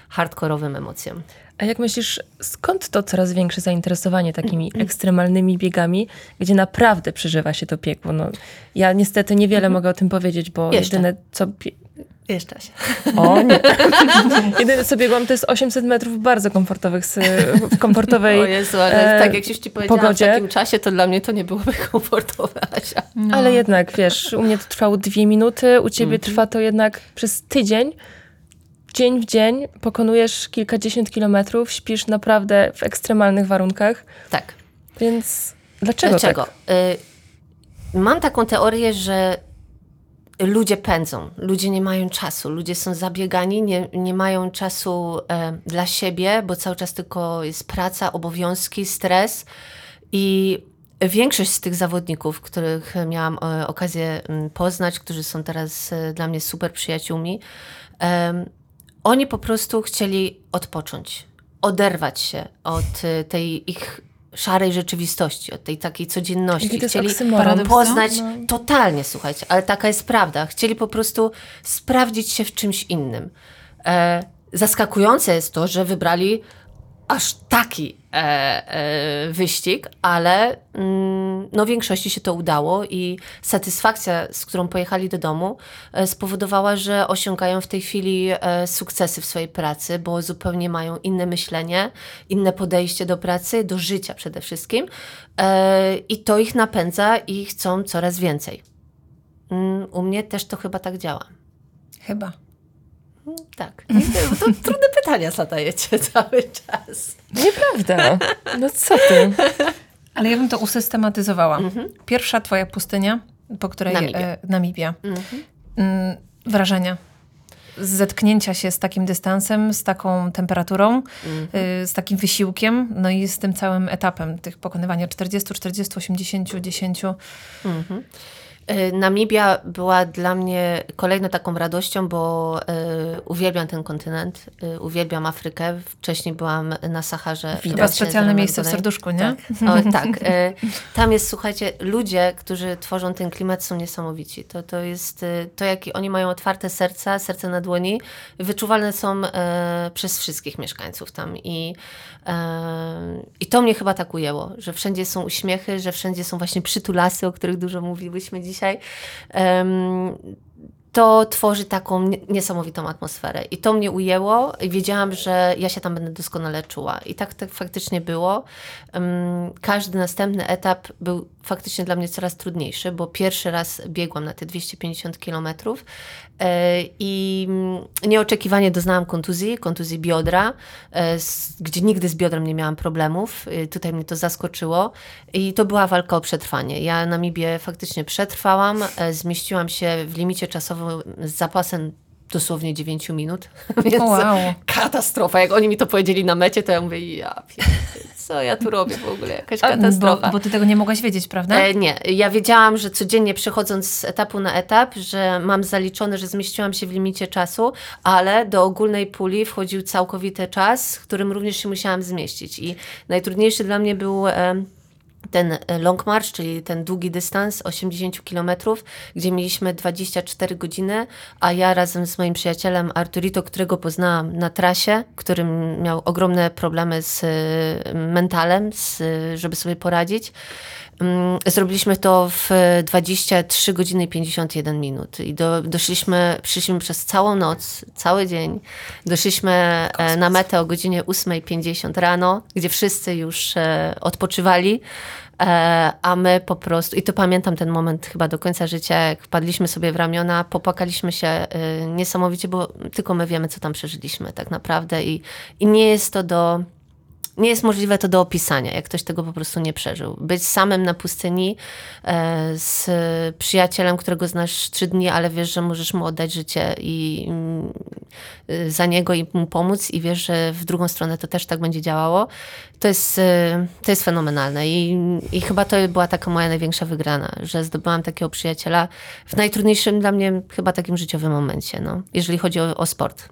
hardkorowym emocjom. A jak myślisz, skąd to coraz większe zainteresowanie takimi ekstremalnymi biegami, gdzie naprawdę przeżywa się to piekło? No, ja niestety niewiele mogę o tym powiedzieć, bo Jeszcze. jedyne co... Jeszcze się. O nie. (laughs) jedyne co biegłam to jest 800 metrów bardzo komfortowych, w komfortowej... O Jezu, ale e, tak jak już ci powiedziałam, pogodzie. w takim czasie to dla mnie to nie byłoby komfortowe, Asia. Ale jednak, wiesz, u mnie to trwało dwie minuty, u ciebie trwa to jednak przez tydzień. Dzień w dzień pokonujesz kilkadziesiąt kilometrów, śpisz naprawdę w ekstremalnych warunkach, Tak. więc dlaczego, Dlaczego? tak? Y, mam taką teorię, że ludzie pędzą, ludzie nie mają czasu, ludzie są zabiegani, nie, nie mają czasu e, dla siebie, bo cały czas tylko jest praca, obowiązki, stres i większość z tych zawodników, których miałam e, okazję mm, poznać, którzy są teraz e, dla mnie super przyjaciółmi, oni po prostu chcieli odpocząć, oderwać się od e, tej ich szarej rzeczywistości, od tej takiej codzienności. Chcieli poznać no. totalnie, słuchajcie, ale taka jest prawda. Chcieli po prostu sprawdzić się w czymś innym. E, zaskakujące jest to, że wybrali aż taki e, e, wyścig, ale mm, no większości się to udało i satysfakcja, z którą pojechali do domu, e, spowodowała, że osiągają w tej chwili e, sukcesy w swojej pracy, bo zupełnie mają inne myślenie, inne podejście do pracy, do życia przede wszystkim e, i to ich napędza i chcą coraz więcej. Mm, u mnie też to chyba tak działa. Chyba. Tak. To, to (laughs) trudne pytania zadajecie (laughs) cały czas. Nieprawda. No co ty? Ale ja bym to usystematyzowała. Pierwsza twoja pustynia, po której Namibia. e, Namibia. Mm, wrażenia. Z zetknięcia się z takim dystansem, z taką temperaturą, y, z takim wysiłkiem, no i z tym całym etapem tych pokonywania 40, 40, 80, 10. Y, Namibia była dla mnie kolejną taką radością, bo y, uwielbiam ten kontynent, y, uwielbiam Afrykę. Wcześniej byłam na Saharze. Właśnie specjalne miejsce w serduszku, nie? Tak, o, (laughs) tak. y, Tam jest, słuchajcie, ludzie, którzy tworzą ten klimat są niesamowici. To, to jest y, to, jakie oni mają otwarte serca, serce na dłoni, wyczuwalne są e, przez wszystkich mieszkańców tam. I, I to mnie chyba tak ujęło, że wszędzie są uśmiechy, że wszędzie są właśnie przytulasy, o których dużo mówiłyśmy dzisiaj. Em, to tworzy taką nie- niesamowitą atmosferę. I to mnie ujęło i wiedziałam, że ja się tam będę doskonale czuła. I tak, tak faktycznie było. Każdy następny etap był faktycznie dla mnie coraz trudniejszy, bo pierwszy raz biegłam na te 250 kilometrów e, i nieoczekiwanie doznałam kontuzji, kontuzji biodra, e, gdzie nigdy z biodrem nie miałam problemów. E, Tutaj mnie to zaskoczyło i to była walka o przetrwanie. Ja Namibię faktycznie przetrwałam, zmieściłam się w limicie czasowym z zapasem dosłownie 9 minut, (laughs) więc wow. katastrofa. Jak oni mi to powiedzieli na mecie, to ja mówię, ja co ja tu robię w ogóle, jakaś katastrofa. Bo, bo ty tego nie mogłaś wiedzieć, prawda? E, nie, ja wiedziałam, że codziennie przechodząc z etapu na etap, że mam zaliczone, że zmieściłam się w limicie czasu, ale do ogólnej puli wchodził całkowity czas, w którym również się musiałam zmieścić. I najtrudniejszy dla mnie był e, ten long march, czyli ten długi dystans 80 km, gdzie mieliśmy 24 godziny, a ja razem z moim przyjacielem Arturito, którego poznałam na trasie, którym miał ogromne problemy z e, mentalem, z, żeby sobie poradzić, Zrobiliśmy to w 23 godziny i 51 minut. I do, doszliśmy, przyszliśmy przez całą noc, cały dzień. Doszliśmy e, na metę o godzinie 8.50 rano, gdzie wszyscy już e, odpoczywali, e, a my po prostu, i to pamiętam ten moment chyba do końca życia, jak wpadliśmy sobie w ramiona, popłakaliśmy się niesamowicie, bo tylko my wiemy, co tam przeżyliśmy tak naprawdę. I, i nie jest to do nie jest możliwe to do opisania, jak ktoś tego po prostu nie przeżył. Być samym na pustyni e, z przyjacielem, którego znasz trzy dni, ale wiesz, że możesz mu oddać życie i mm, y, za niego i mu pomóc i wiesz, że w drugą stronę to też tak będzie działało. To jest, y, to jest fenomenalne I, i chyba to była taka moja największa wygrana, że zdobyłam takiego przyjaciela w najtrudniejszym dla mnie chyba takim życiowym momencie, no, jeżeli chodzi o, o sport.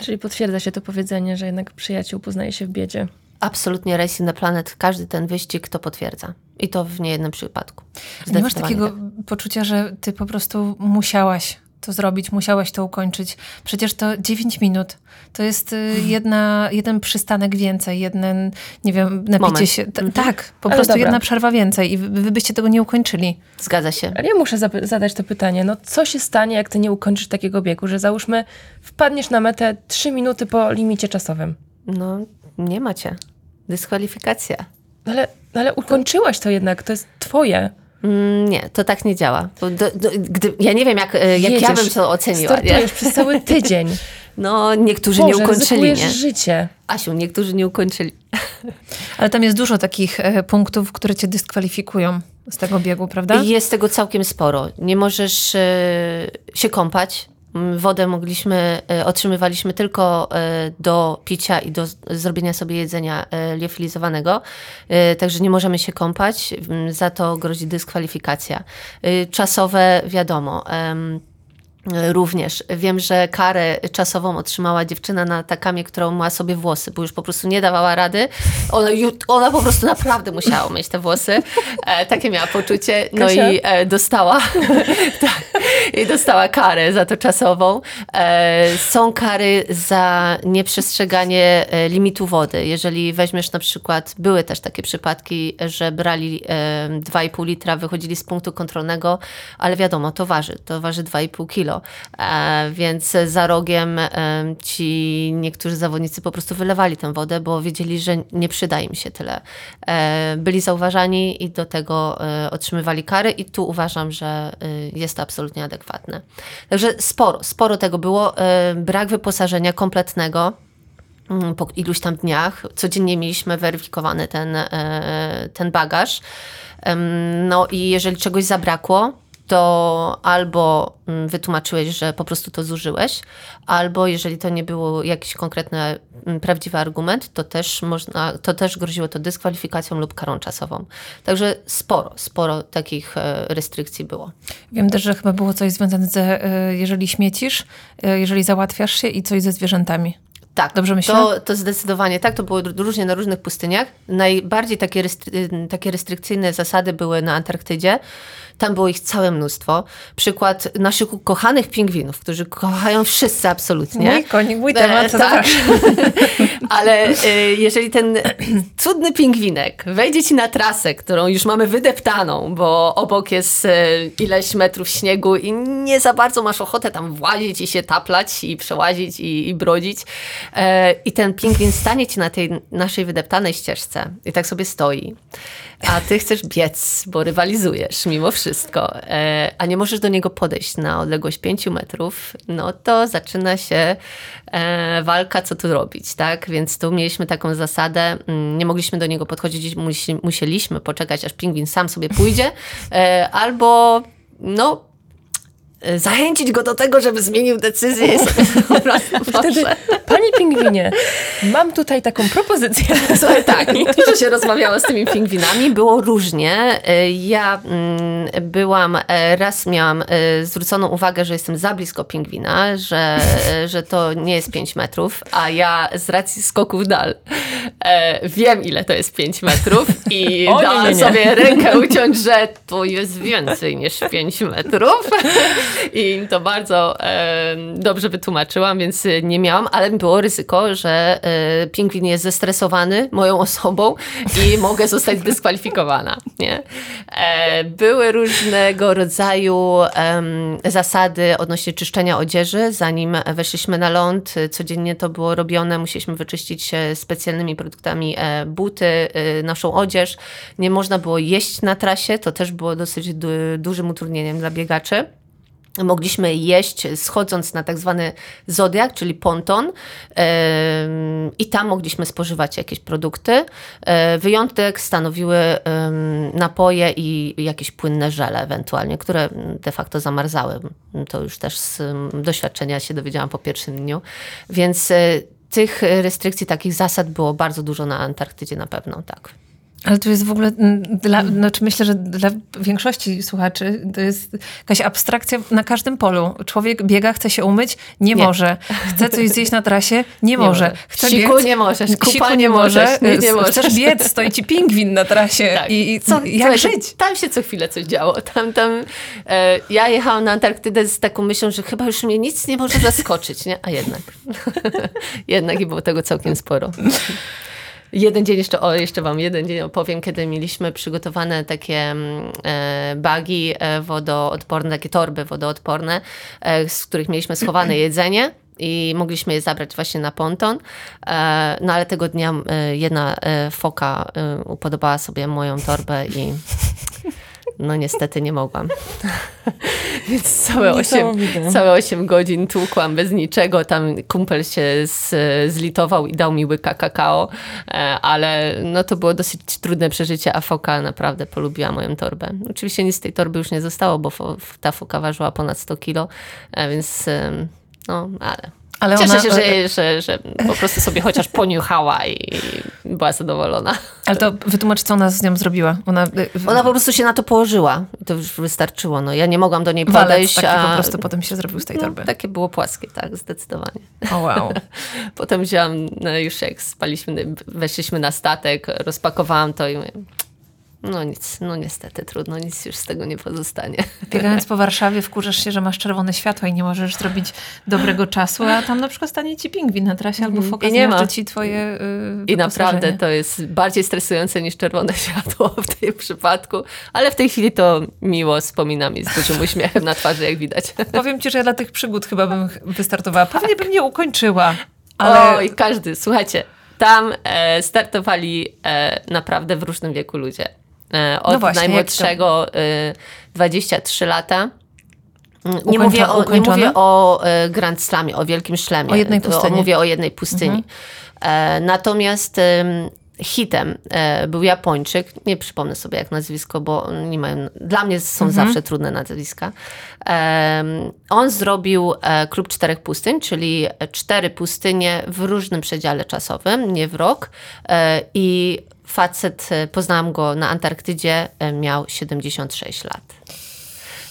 Czyli potwierdza się to powiedzenie, że jednak przyjaciół poznaje się w biedzie. Absolutnie Racing the Planet, każdy ten wyścig to potwierdza. I to w niejednym przypadku. Nie masz takiego tak. poczucia, że ty po prostu musiałaś to zrobić, musiałaś to ukończyć. Przecież to 9 minut. To jest y, Mhm. jedna, jeden przystanek więcej, jeden, nie wiem, napicie Moment. się. T- Mhm. Tak, po Ale prostu dobra. jedna przerwa więcej i wy, wy byście tego nie ukończyli. Zgadza się. Ale ja muszę zapy- zadać to pytanie. No co się stanie, jak ty nie ukończysz takiego biegu, że załóżmy wpadniesz na metę 3 minuty po limicie czasowym? No, nie macie. Dyskwalifikacja. Ale, ale ukończyłaś to jednak, to jest twoje. Mm, nie, to tak nie działa. Bo do, do, gdy, ja nie wiem, jak, e, jak ja Jedziesz, bym to oceniła. Nie? Startujesz przez cały tydzień. (laughs) No, niektórzy Boże, nie ukończyli, nie? życie. Asiu, niektórzy nie ukończyli. (laughs) Ale tam jest dużo takich e, punktów, które cię dyskwalifikują z tego biegu, prawda? Jest tego całkiem sporo. Nie możesz e, się kąpać. Wodę mogliśmy, e, otrzymywaliśmy tylko e, do picia i do zrobienia sobie jedzenia e, liofilizowanego, także nie możemy się kąpać, za to grozi dyskwalifikacja. Czasowe, wiadomo. Em, Również. Wiem, że karę czasową otrzymała dziewczyna na takamie, którą ma sobie włosy, bo już po prostu nie dawała rady. Ona, ona po prostu naprawdę musiała mieć te włosy. E, takie miała poczucie. No Kasia? i e, dostała, (laughs) tak, i dostała karę za to czasową. E, są kary za nieprzestrzeganie e, limitu wody. Jeżeli weźmiesz na przykład, były też takie przypadki, że brali e, 2,5 litra, wychodzili z punktu kontrolnego, ale wiadomo, to waży, to waży 2,5 kilo. E, więc za rogiem e, ci niektórzy zawodnicy po prostu wylewali tę wodę, bo wiedzieli, że nie przyda im się tyle. E, byli zauważani i do tego otrzymywali kary i tu uważam, że jest to absolutnie adekwatne. Także sporo, sporo tego było. Brak wyposażenia kompletnego mm, po iluś tam dniach. Codziennie mieliśmy weryfikowany ten, ten bagaż. No i jeżeli czegoś zabrakło, to albo mm, wytłumaczyłeś, że po prostu to zużyłeś, albo jeżeli to nie było jakiś konkretny, mm, prawdziwy argument, to też, można, to też groziło to dyskwalifikacją lub karą czasową. Także sporo, sporo takich e, restrykcji było. Wiem też, że chyba było coś związane ze, e, jeżeli śmiecisz, e, jeżeli załatwiasz się i coś ze zwierzętami. Tak, Dobrze myślę? To, to zdecydowanie tak, to było różnie na różnych pustyniach. Najbardziej takie, restry- takie restrykcyjne zasady były na Antarktydzie. Tam było ich całe mnóstwo. Przykład naszych ukochanych pingwinów, którzy kochają wszyscy absolutnie. Mój konik, mój E, temat. tak. (laughs) Ale e, jeżeli ten (clears throat) cudny pingwinek wejdzie ci na trasę, którą już mamy wydeptaną, bo obok jest e, ileś metrów śniegu i nie za bardzo masz ochotę tam włazić i się taplać i przełazić i, i brodzić. E, I ten pingwin stanie ci na tej naszej wydeptanej ścieżce i tak sobie stoi. A ty chcesz biec, bo rywalizujesz mimo wszystko, e, a nie możesz do niego podejść na odległość 5 metrów, no to zaczyna się e, walka, co tu robić, tak? Więc tu mieliśmy taką zasadę, mm, nie mogliśmy do niego podchodzić, musi, musieliśmy poczekać, aż pingwin sam sobie pójdzie, e, albo no zachęcić go do tego, żeby zmienił decyzję (laughs) (laughs) Wtedy, poszedł. pani pingwinie, mam tutaj taką propozycję. (laughs) Słuchaj, tak, dużo się rozmawiało z tymi pingwinami, było różnie. E, Ja mm, byłam, e, raz miałam e, zwróconą uwagę, że jestem za blisko pingwina, że, e, że to nie jest 5 metrów, a ja z racji skoków dal wiem, ile to jest 5 metrów i O, nie, dałam nie, nie. sobie rękę uciąć, że to jest więcej niż 5 metrów. I im to bardzo e, dobrze wytłumaczyłam, więc nie miałam, ale było ryzyko, że y, pingwin jest zestresowany moją (laughs) osobą i mogę zostać dyskwalifikowana. Nie? E, były różnego rodzaju zasady odnośnie czyszczenia odzieży. Zanim weszliśmy na ląd, y, codziennie to było robione. Musieliśmy wyczyścić e, specjalnymi produktami e, buty, e, naszą odzież. Nie można było jeść na trasie. To też było dosyć du dużym utrudnieniem dla biegaczy. Mogliśmy jeść schodząc na tak zwany zodiak, czyli ponton i tam mogliśmy spożywać jakieś produkty. E, Wyjątek stanowiły napoje i jakieś płynne żele ewentualnie, które de facto zamarzały. To już też z doświadczenia się dowiedziałam po pierwszym dniu. Więc e, tych restrykcji, takich zasad było bardzo dużo na Antarktydzie na pewno, tak. Ale to jest w ogóle, mm, dla, znaczy myślę, że dla większości słuchaczy to jest jakaś abstrakcja na każdym polu. Człowiek biega, chce się umyć, nie, Nie. może. Chce coś zjeść na trasie, (laughs) nie, może. Chce Siku biec, nie możesz, kupa nie nie może. nie, nie możesz. Chcesz biec, stoi ci pingwin na trasie. Tak. I, i Co, jak słuchaj, żyć? Tam się co chwilę coś działo. Tam, tam, e, ja jechałam na Antarktydę z taką myślą, że chyba już mnie nic nie może zaskoczyć, nie? A jednak. (laughs) jednak i było tego całkiem sporo. Jeden dzień jeszcze, o, jeszcze wam jeden dzień opowiem, kiedy mieliśmy przygotowane takie mm, e, bagi e, wodoodporne, takie torby wodoodporne, e, z których mieliśmy schowane (clears throat) jedzenie i mogliśmy je zabrać właśnie na ponton. No ale tego dnia jedna foka upodobała sobie moją torbę i no niestety nie mogłam. (laughs) Więc całe 8, Niesamowite. całe 8 godzin tłukłam bez niczego. Tam kumpel się z, zlitował i dał mi łyka kakao, e, ale no to było dosyć trudne przeżycie, a foka naprawdę polubiła moją torbę. Oczywiście nic z tej torby już nie zostało, bo fo, ta foka ważyła ponad 100 kilo, e, więc no, ale... Ale Cieszę ona, się, że, że, że po prostu sobie chociaż poniuchała i była zadowolona. Ale to wytłumacz, co ona z nią zrobiła. Ona, Ona po prostu się na to położyła to już wystarczyło. No, ja nie mogłam do niej walec podejść, taki a po prostu potem się zrobił z tej torby. no, takie było płaskie, tak, zdecydowanie. O wow. (laughs) Potem wzięłam, no, już jak spaliśmy, weszliśmy na statek, rozpakowałam to i mówię, no nic, no niestety trudno, nic już z tego nie pozostanie. (laughs) Biegając po Warszawie wkurzasz się, że masz czerwone światła i nie możesz zrobić dobrego czasu, a tam na przykład stanie ci pingwin na trasie albo foka I nie ma. ci twoje yy, I naprawdę to jest bardziej stresujące niż czerwone (laughs) światło w tym przypadku, ale w tej chwili to miło wspominam i z dużym (laughs) uśmiechem na twarzy, jak widać. Powiem ci, że ja dla tych przygód chyba bym wystartowała. Pewnie bym nie ukończyła, ale Oj, każdy, słuchajcie, tam e, startowali e, naprawdę w różnym wieku ludzie. E, od No właśnie, najmłodszego e, 23 lata. Mm, Nie mówię, o, nie mówię o e, Grand Slamie, o wielkim szlemie. O jednej pustyni. Mhm. Mówię o jednej pustyni. E, natomiast em, hitem e, był Japończyk, nie przypomnę sobie jak nazwisko, bo nie mają, dla mnie są Mhm. zawsze trudne nazwiska. On zrobił e, klub czterech pustyń, czyli cztery pustynie w różnym przedziale czasowym, nie w rok. E, I facet, e, poznałam go na Antarktydzie, e, miał 76 lat.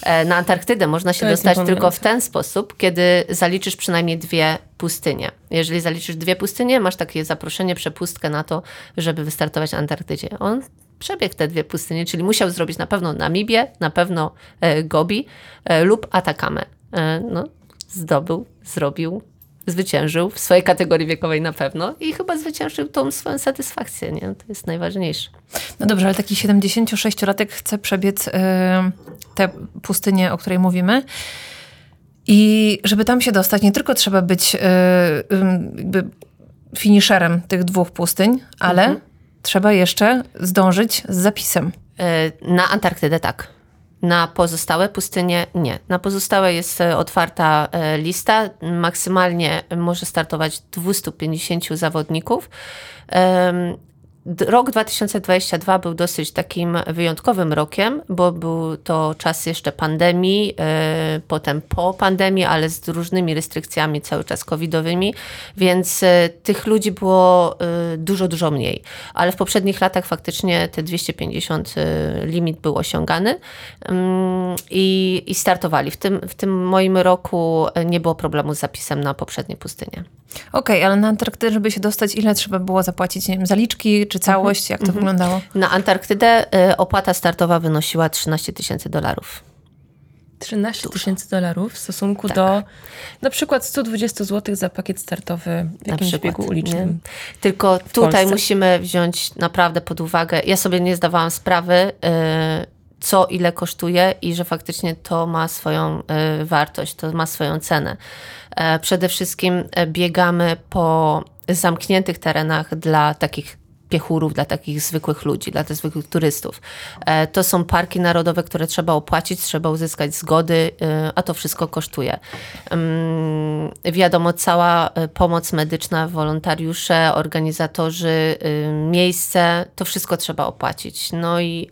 E, Na Antarktydę można się To dostać tylko w ten sposób, kiedy zaliczysz przynajmniej dwie pustynie. Jeżeli zaliczysz dwie pustynie, masz takie zaproszenie, przepustkę na to, żeby wystartować na Antarktydzie. On przebiegł te dwie pustynie, czyli musiał zrobić na pewno Namibię, na pewno Gobi lub Atakamę. No, zdobył, zrobił, zwyciężył w swojej kategorii wiekowej na pewno i chyba zwyciężył tą swoją satysfakcję, nie? To jest najważniejsze. no dobrze, ale taki 76-latek chce przebiec yy, tę pustynię, o której mówimy. I żeby tam się dostać, nie tylko trzeba być yy, jakby finiszerem tych dwóch pustyń, ale trzeba jeszcze zdążyć z zapisem. E, Na Antarktydę tak. Na pozostałe pustynie nie. Na pozostałe jest e, otwarta e, lista. Maksymalnie może startować 250 zawodników. Rok 2022 był dosyć takim wyjątkowym rokiem, bo był to czas jeszcze pandemii, e, potem po pandemii, ale z różnymi restrykcjami cały czas covidowymi, więc e, tych ludzi było e, dużo, dużo mniej. Ale w poprzednich latach faktycznie te 250 e, limit był osiągany mm, i, i startowali. W tym, w tym moim roku nie było problemu z zapisem na poprzednie pustynie. Okej, ale na Antarktydę, żeby się dostać, ile trzeba było zapłacić? Nie wiem, zaliczki czy całość? Jak to wyglądało? Na Antarktydę e, opłata startowa wynosiła 13 tysięcy dolarów. 13 tysięcy dolarów w stosunku do na przykład 120 zł za pakiet startowy w na jakimś przykład. biegu ulicznym. Nie? Tylko tutaj Polsce. musimy wziąć naprawdę pod uwagę. Ja sobie nie zdawałam sprawy, y, co ile kosztuje i że faktycznie to ma swoją y, wartość, to ma swoją cenę. E, Przede wszystkim e, biegamy po zamkniętych terenach dla takich piechurów, dla takich zwykłych ludzi, dla tych zwykłych turystów. E, To są parki narodowe, które trzeba opłacić, trzeba uzyskać zgody, a to wszystko kosztuje. Ym, Wiadomo, cała pomoc medyczna, wolontariusze, organizatorzy, miejsce, to wszystko trzeba opłacić. No i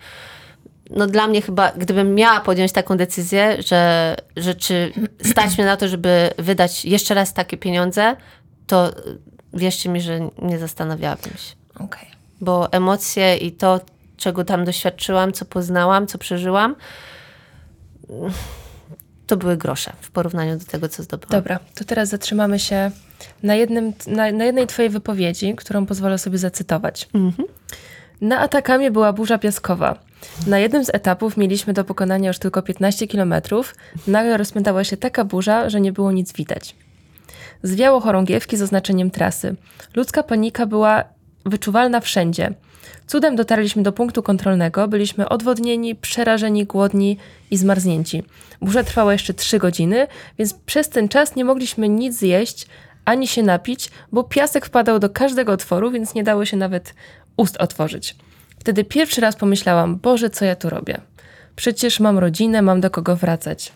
no dla mnie chyba, gdybym miała podjąć taką decyzję, że, że czy stać mnie na to, żeby wydać jeszcze raz takie pieniądze, to wierzcie mi, że nie zastanawiałabym się Okej. bo emocje i to, czego tam doświadczyłam, co poznałam, co przeżyłam, to były grosze w porównaniu do tego, co zdobyłam. Dobra, to teraz zatrzymamy się na, jednym, na, na jednej twojej wypowiedzi, którą pozwolę sobie zacytować. Na Atakamie była burza piaskowa. Na jednym z etapów mieliśmy do pokonania już tylko 15 kilometrów. Nagle rozpętała się taka burza, że nie było nic widać. Zwiało chorągiewki z oznaczeniem trasy. Ludzka panika była wyczuwalna wszędzie. Cudem dotarliśmy do punktu kontrolnego, byliśmy odwodnieni, przerażeni, głodni i zmarznięci. Burza trwała jeszcze trzy godziny, więc przez ten czas nie mogliśmy nic zjeść ani się napić, bo piasek wpadał do każdego otworu, więc nie dało się nawet ust otworzyć. Wtedy pierwszy raz pomyślałam, Boże, co ja tu robię? Przecież mam rodzinę, mam do kogo wracać.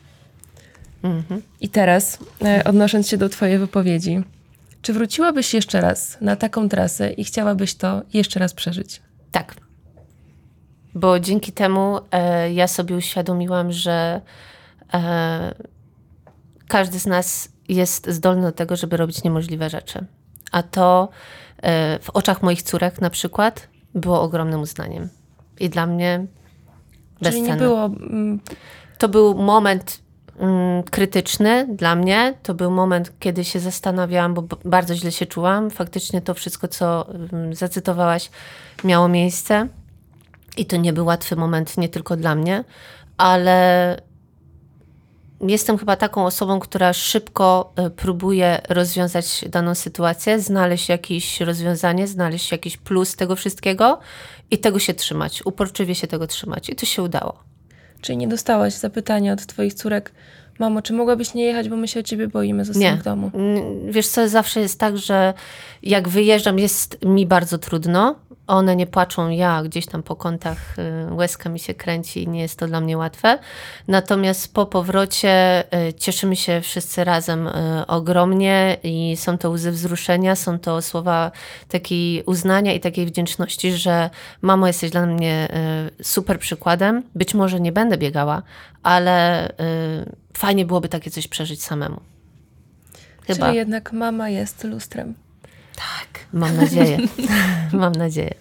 I teraz, e, odnosząc się do Twojej wypowiedzi, czy wróciłabyś jeszcze raz na taką trasę i chciałabyś to jeszcze raz przeżyć? Tak. Bo dzięki temu e, ja sobie uświadomiłam, że e, każdy z nas jest zdolny do tego, żeby robić niemożliwe rzeczy. A to e, w oczach moich córek na przykład było ogromnym uznaniem. I dla mnie Czyli nie było... mm, To był moment mm, krytyczny dla mnie. To był moment, kiedy się zastanawiałam, bo bardzo źle się czułam. Faktycznie to wszystko, co mm, zacytowałaś, miało miejsce. I to nie był łatwy moment nie tylko dla mnie, ale jestem chyba taką osobą, która szybko y, próbuje rozwiązać daną sytuację, znaleźć jakieś rozwiązanie, znaleźć jakiś plus tego wszystkiego i tego się trzymać, uporczywie się tego trzymać. I to się udało. Czyli nie dostałaś zapytania od Twoich córek, mamo, czy mogłabyś nie jechać, bo my się o Ciebie boimy, zostań Nie. w domu. Wiesz co, zawsze jest tak, że jak wyjeżdżam, jest mi bardzo trudno. One nie płaczą, ja gdzieś tam po kątach y, łezka mi się kręci i nie jest to dla mnie łatwe. Natomiast po powrocie y, cieszymy się wszyscy razem y, ogromnie i są to łzy wzruszenia, są to słowa takiej uznania i takiej wdzięczności, że mamo, jesteś dla mnie super przykładem. Być może nie będę biegała, ale fajnie byłoby takie coś przeżyć samemu. Chyba. Czyli jednak mama jest lustrem. Tak, mam nadzieję. (laughs) mam nadzieję.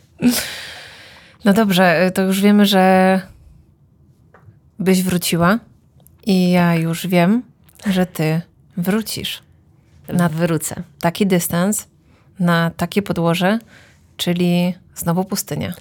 No dobrze, to już wiemy, że byś wróciła i ja już wiem, że ty wrócisz Na wrócę. taki dystans, na takie podłoże, czyli znowu pustynia.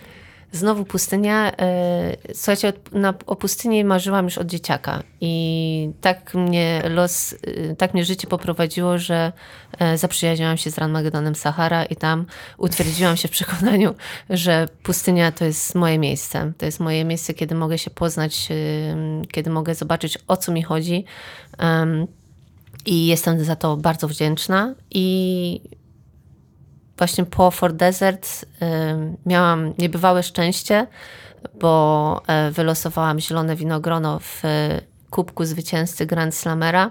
Znowu pustynia. e, Słuchajcie, na, o pustyni marzyłam już od dzieciaka i tak mnie los, e, tak mnie życie poprowadziło, że e, zaprzyjaźniłam się z Ranmagedonem Sahara i tam utwierdziłam się w przekonaniu, że pustynia to jest moje miejsce. To jest moje miejsce, kiedy mogę się poznać, kiedy mogę zobaczyć, o co mi chodzi. I jestem za to bardzo wdzięczna i właśnie po Fort Desert ym, miałam niebywałe szczęście, bo e, wylosowałam zielone winogrono w e, kubku zwycięzcy Grand Slamera.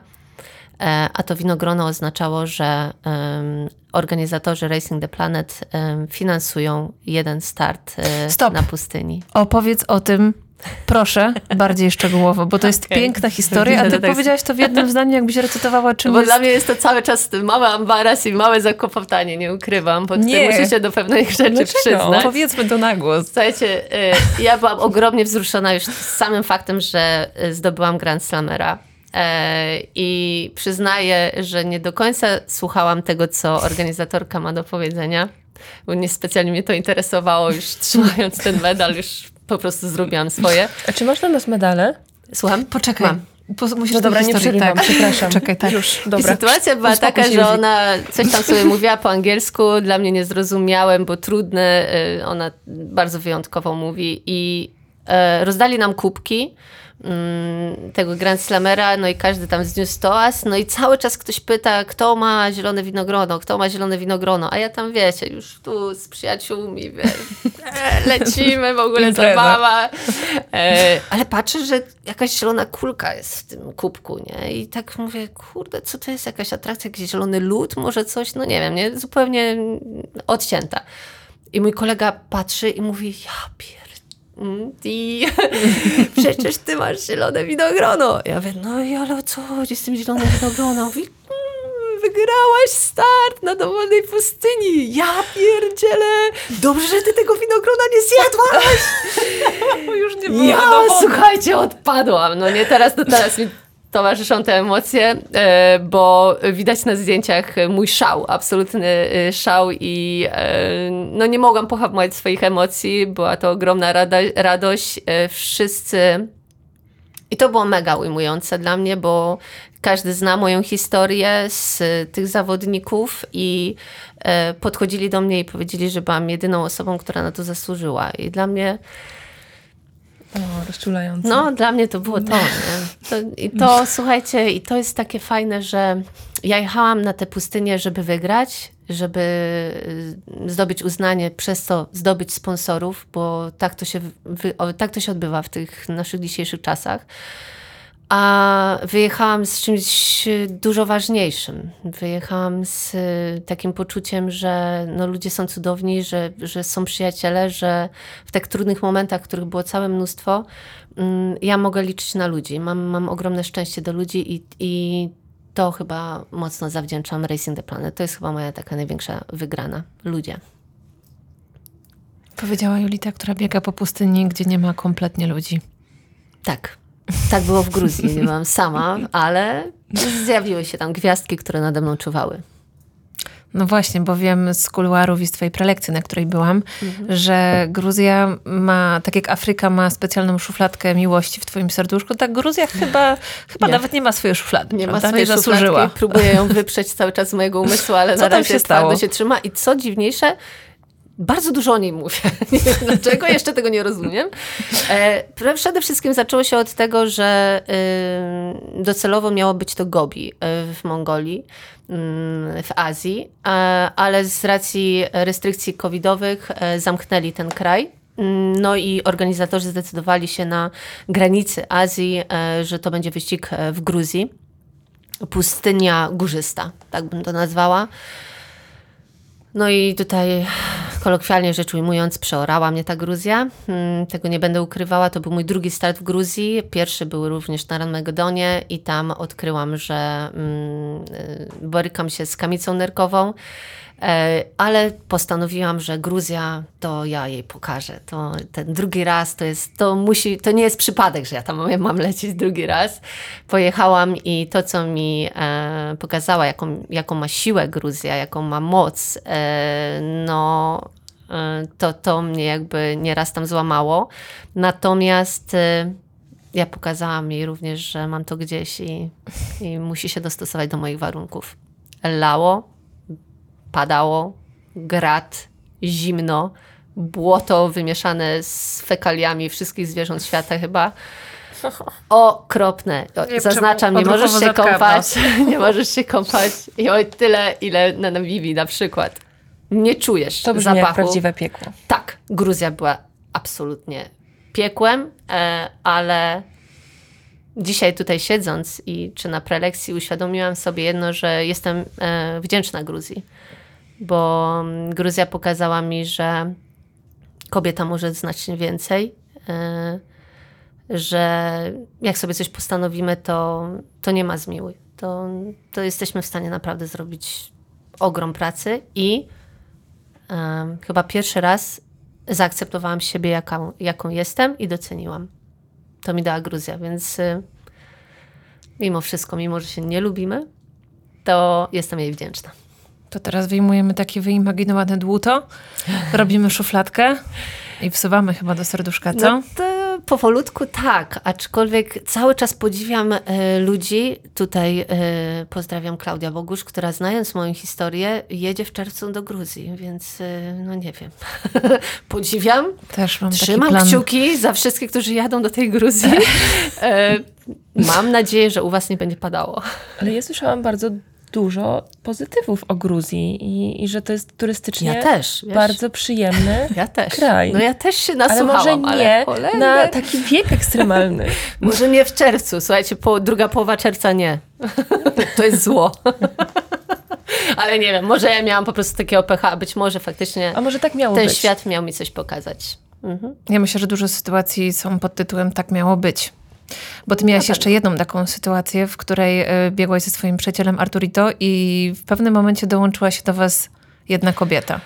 E, A to winogrono oznaczało, że organizatorzy Racing the Planet finansują jeden start Stop. na pustyni. Opowiedz o tym, proszę, bardziej szczegółowo, bo to jest Okej. piękna historia, a ty powiedziałaś to w jednym zdaniu, jakbyś recytowała czym Bo jest... dla mnie jest to cały czas mały ambaras i małe zakopotanie, nie ukrywam, bo Nie. muszę się do pewnych rzeczy Dlaczego? przyznać. Powiedzmy to na głos. Słuchajcie, y, ja byłam ogromnie wzruszona już samym faktem, że y, zdobyłam Grand Slamera. E, I przyznaję, że nie do końca słuchałam tego, co organizatorka ma do powiedzenia, bo nie specjalnie mnie to interesowało, już trzymając ten medal, już po prostu zrobiłam swoje. A czy masz dla nas medale? Słucham? Poczekaj. Mam. Po, musisz No dobra, nie przerywam, tak. przepraszam. Czekaj, tak. Już, I dobra. sytuacja była Uspokój taka, że ona coś tam sobie mówiła po angielsku, dla mnie niezrozumiałym, bo trudne, y, ona bardzo wyjątkowo mówi i e, rozdali nam kubki tego Grand Slamera, no i każdy tam zniósł toast, no i cały czas ktoś pyta, kto ma zielone winogrono, kto ma zielone winogrono, a ja tam, wiecie, już tu z przyjaciółmi, wiesz, e, (laughs) lecimy, w ogóle zabawa, e, ale patrzę, że jakaś zielona kulka jest w tym kubku, nie, i tak mówię, kurde, co to jest, jakaś atrakcja, jakiś zielony lód, może coś, no nie wiem, nie, zupełnie odcięta. I mój kolega patrzy i mówi, ja pier... mm, (laughs) przecież ty masz zielone winogrono. Ja mówię, no i ale o co chodzi z tym zielonym winogrono? Mówi, "Mm, wygrałaś start na dowolnej pustyni. Ja pierdzielę. Dobrze, że ty tego winogrona nie zjadłaś. (laughs) Już nie Ja, słuchajcie, odpadłam. No nie, teraz to teraz mi towarzyszą te emocje, e, bo widać na zdjęciach mój szał, absolutny e, szał i e, no nie mogłam pohamować swoich emocji. Była to ogromna radość. E, Wszyscy i to było mega ujmujące dla mnie, bo każdy zna moją historię z tych zawodników i e, podchodzili do mnie i powiedzieli, że byłam jedyną osobą, która na to zasłużyła. I dla mnie O, rozczulające. no, dla mnie to było to. Nie? to I to, słuchajcie, i to jest takie fajne, że ja jechałam na tę pustynię, żeby wygrać, żeby y, zdobyć uznanie, przez to zdobyć sponsorów, bo tak to się, tak to się odbywa w tych naszych dzisiejszych czasach. A wyjechałam z czymś dużo ważniejszym. Wyjechałam z y, takim poczuciem, że no, ludzie są cudowni, że, że są przyjaciele, że w tak trudnych momentach, których było całe mnóstwo, mm, ja mogę liczyć na ludzi. Mam, mam ogromne szczęście do ludzi i, i to chyba mocno zawdzięczam Racing the Planet. To jest chyba moja taka największa wygrana. Ludzie. Powiedziała Julita, która biega po pustyni, gdzie nie ma kompletnie ludzi. Tak. Tak było w Gruzji. Nie byłam sama, ale zjawiły się tam gwiazdki, które nade mną czuwały. No właśnie, bo wiem z kuluarów i z twojej prelekcji, na której byłam, że Gruzja ma, tak jak Afryka ma specjalną szufladkę miłości w twoim serduszku, tak Gruzja chyba, chyba Nie. nawet nie ma swojej szuflady, Nie ma prawda? swojej nie zasłużyła. Próbuję ją wyprzeć cały czas z mojego umysłu, ale Co na razie się stało? się trzyma. I co dziwniejsze, bardzo dużo o niej mówię. (laughs) Dlaczego, jeszcze tego nie rozumiem. E, przede wszystkim zaczęło się od tego, że y, docelowo miało być to Gobi y, w Mongolii, mm, w Azji, ale z racji restrykcji covidowych e, zamknęli ten kraj. Mm, No i organizatorzy zdecydowali się na granicy Azji, e, że to będzie wyścig w Gruzji. Pustynia górzysta, tak bym to nazwała. No i tutaj kolokwialnie rzecz ujmując, przeorała mnie ta Gruzja. Mm, Tego nie będę ukrywała. To był mój drugi start w Gruzji. Pierwszy był również na Ranmegodonie i tam odkryłam, że mm, y, borykam się z kamicą nerkową. E, Ale postanowiłam, że Gruzja to ja jej pokażę. To ten drugi raz to jest, to musi, to nie jest przypadek, że ja tam mam, mam lecieć drugi raz. Pojechałam i to, co mi e, pokazała, jaką, jaką ma siłę Gruzja, jaką ma moc, e, no e, to, to mnie jakby nieraz tam złamało. Natomiast e, ja pokazałam jej również, że mam to gdzieś i, i musi się dostosować do moich warunków. Lało, padało, grat, zimno, błoto wymieszane z fekaliami wszystkich zwierząt świata chyba. (laughs) Okropne. Zaznaczam, nie możesz się kąpać. (laughs) Nie możesz się kąpać. I oj tyle, ile na Namibii na przykład. Nie czujesz To zapachu. prawdziwe piekło. Tak, Gruzja była absolutnie piekłem, e, ale dzisiaj tutaj siedząc i czy na prelekcji uświadomiłam sobie jedno, że jestem e, wdzięczna Gruzji, bo mm, Gruzja pokazała mi, że kobieta może znacznie więcej, e, że jak sobie coś postanowimy, to, to nie ma zmiłuj. To, to jesteśmy w stanie naprawdę zrobić ogrom pracy i em, chyba pierwszy raz zaakceptowałam siebie, jaką, jaką jestem i doceniłam. To mi dała Gruzja, więc y, mimo wszystko, mimo że się nie lubimy, to jestem jej wdzięczna. To teraz wyjmujemy takie wyimaginowane dłuto, robimy szufladkę i wsuwamy chyba do serduszka, co? No to powolutku tak, aczkolwiek cały czas podziwiam e, ludzi. Tutaj e, pozdrawiam Klaudia Bogusz, która znając moją historię jedzie w czerwcu do Gruzji, więc e, no nie wiem. (laughs) podziwiam. Też mam taki Trzymam plan. kciuki za wszystkich, którzy jadą do tej Gruzji. (laughs) Mam nadzieję, że u was nie będzie padało. Ale ja słyszałam bardzo dużo pozytywów o Gruzji i, i że to jest turystycznie Ja też, wiesz. bardzo przyjemny (laughs) Ja też. kraj. No ja też się ale nasłuchałam, może nie ale na taki wiek ekstremalny. (laughs) Może nie w czerwcu, słuchajcie, po, druga połowa czerwca nie. (laughs) To jest zło. Ale nie wiem, może ja miałam po prostu takiego pecha, a być może faktycznie A może tak miało ten być. świat miał mi coś pokazać. Mhm. Ja myślę, że dużo sytuacji są pod tytułem tak miało być. Bo ty miałaś jeszcze jedną taką sytuację, w której e, biegłaś ze swoim przyjacielem Arturito i w pewnym momencie dołączyła się do was jedna kobieta.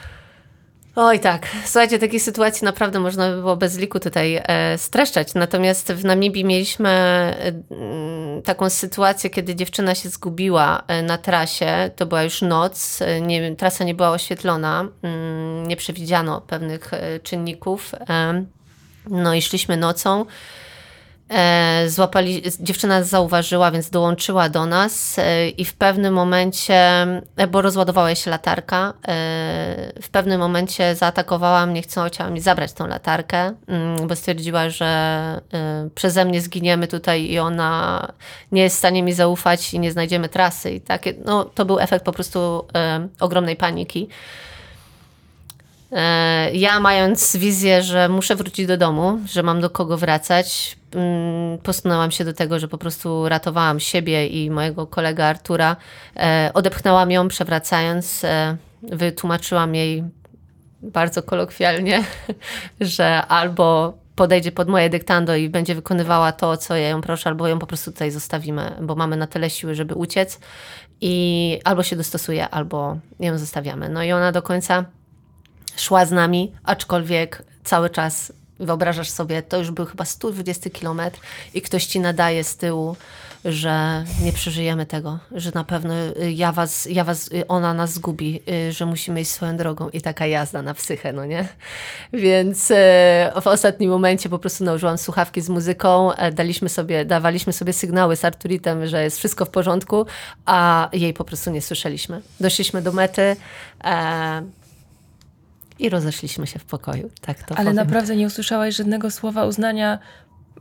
Oj tak, słuchajcie, takiej sytuacji naprawdę można by było bez liku tutaj e, streszczać. Natomiast w Namibii mieliśmy e, mm, taką sytuację, kiedy dziewczyna się zgubiła e, na trasie. To była już noc, e, nie, trasa nie była oświetlona, mm, nie przewidziano pewnych e, czynników. No i szliśmy nocą. E, złapali, dziewczyna zauważyła, więc dołączyła do nas e, i w pewnym momencie, e, bo rozładowała się latarka, w pewnym momencie zaatakowała mnie, chciała mi zabrać tą latarkę, mm, bo stwierdziła, że przeze mnie zginiemy tutaj i ona nie jest w stanie mi zaufać i nie znajdziemy trasy. I takie, no, to był efekt po prostu ogromnej paniki. E, Ja mając wizję, że muszę wrócić do domu, że mam do kogo wracać, mm, posunęłam się do tego, że po prostu ratowałam siebie i mojego kolegę Artura. E, Odepchnęłam ją, przewracając, e, wytłumaczyłam jej bardzo kolokwialnie, (laughs) że albo podejdzie pod moje dyktando i będzie wykonywała to, co ja ją proszę, albo ją po prostu tutaj zostawimy, bo mamy na tyle siły, żeby uciec i albo się dostosuje, albo ją zostawiamy. No i ona do końca szła z nami, aczkolwiek cały czas wyobrażasz sobie, to już był chyba 120 kilometr i ktoś ci nadaje z tyłu, że nie przeżyjemy tego, że na pewno y, ja was, ja was, y, ona nas zgubi, y, że musimy iść swoją drogą i taka jazda na psychę, no nie? Więc w ostatnim momencie po prostu nałożyłam słuchawki z muzyką, e, daliśmy sobie, dawaliśmy sobie sygnały z Arturitem, że jest wszystko w porządku, a jej po prostu nie słyszeliśmy. Doszliśmy do mety, e, i rozeszliśmy się w pokoju. Tak to Ale powiem. naprawdę nie usłyszałaś żadnego słowa uznania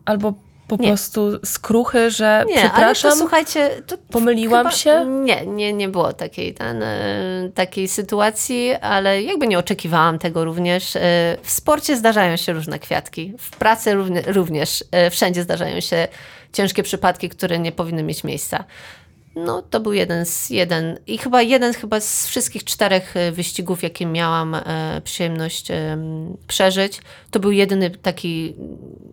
albo po Nie. prostu skruchy, że Nie, ale przepraszam, to słuchajcie, to pomyliłam chyba, się? Nie, nie, nie było takiej, ten, e, takiej sytuacji, ale jakby nie oczekiwałam tego również. E, W sporcie zdarzają się różne kwiatki, w pracy równie, również, e, wszędzie zdarzają się ciężkie przypadki, które nie powinny mieć miejsca. No, to był jeden z jeden i chyba jeden chyba z wszystkich czterech e, wyścigów, jakie miałam e, przyjemność em, przeżyć. To był jedyny taki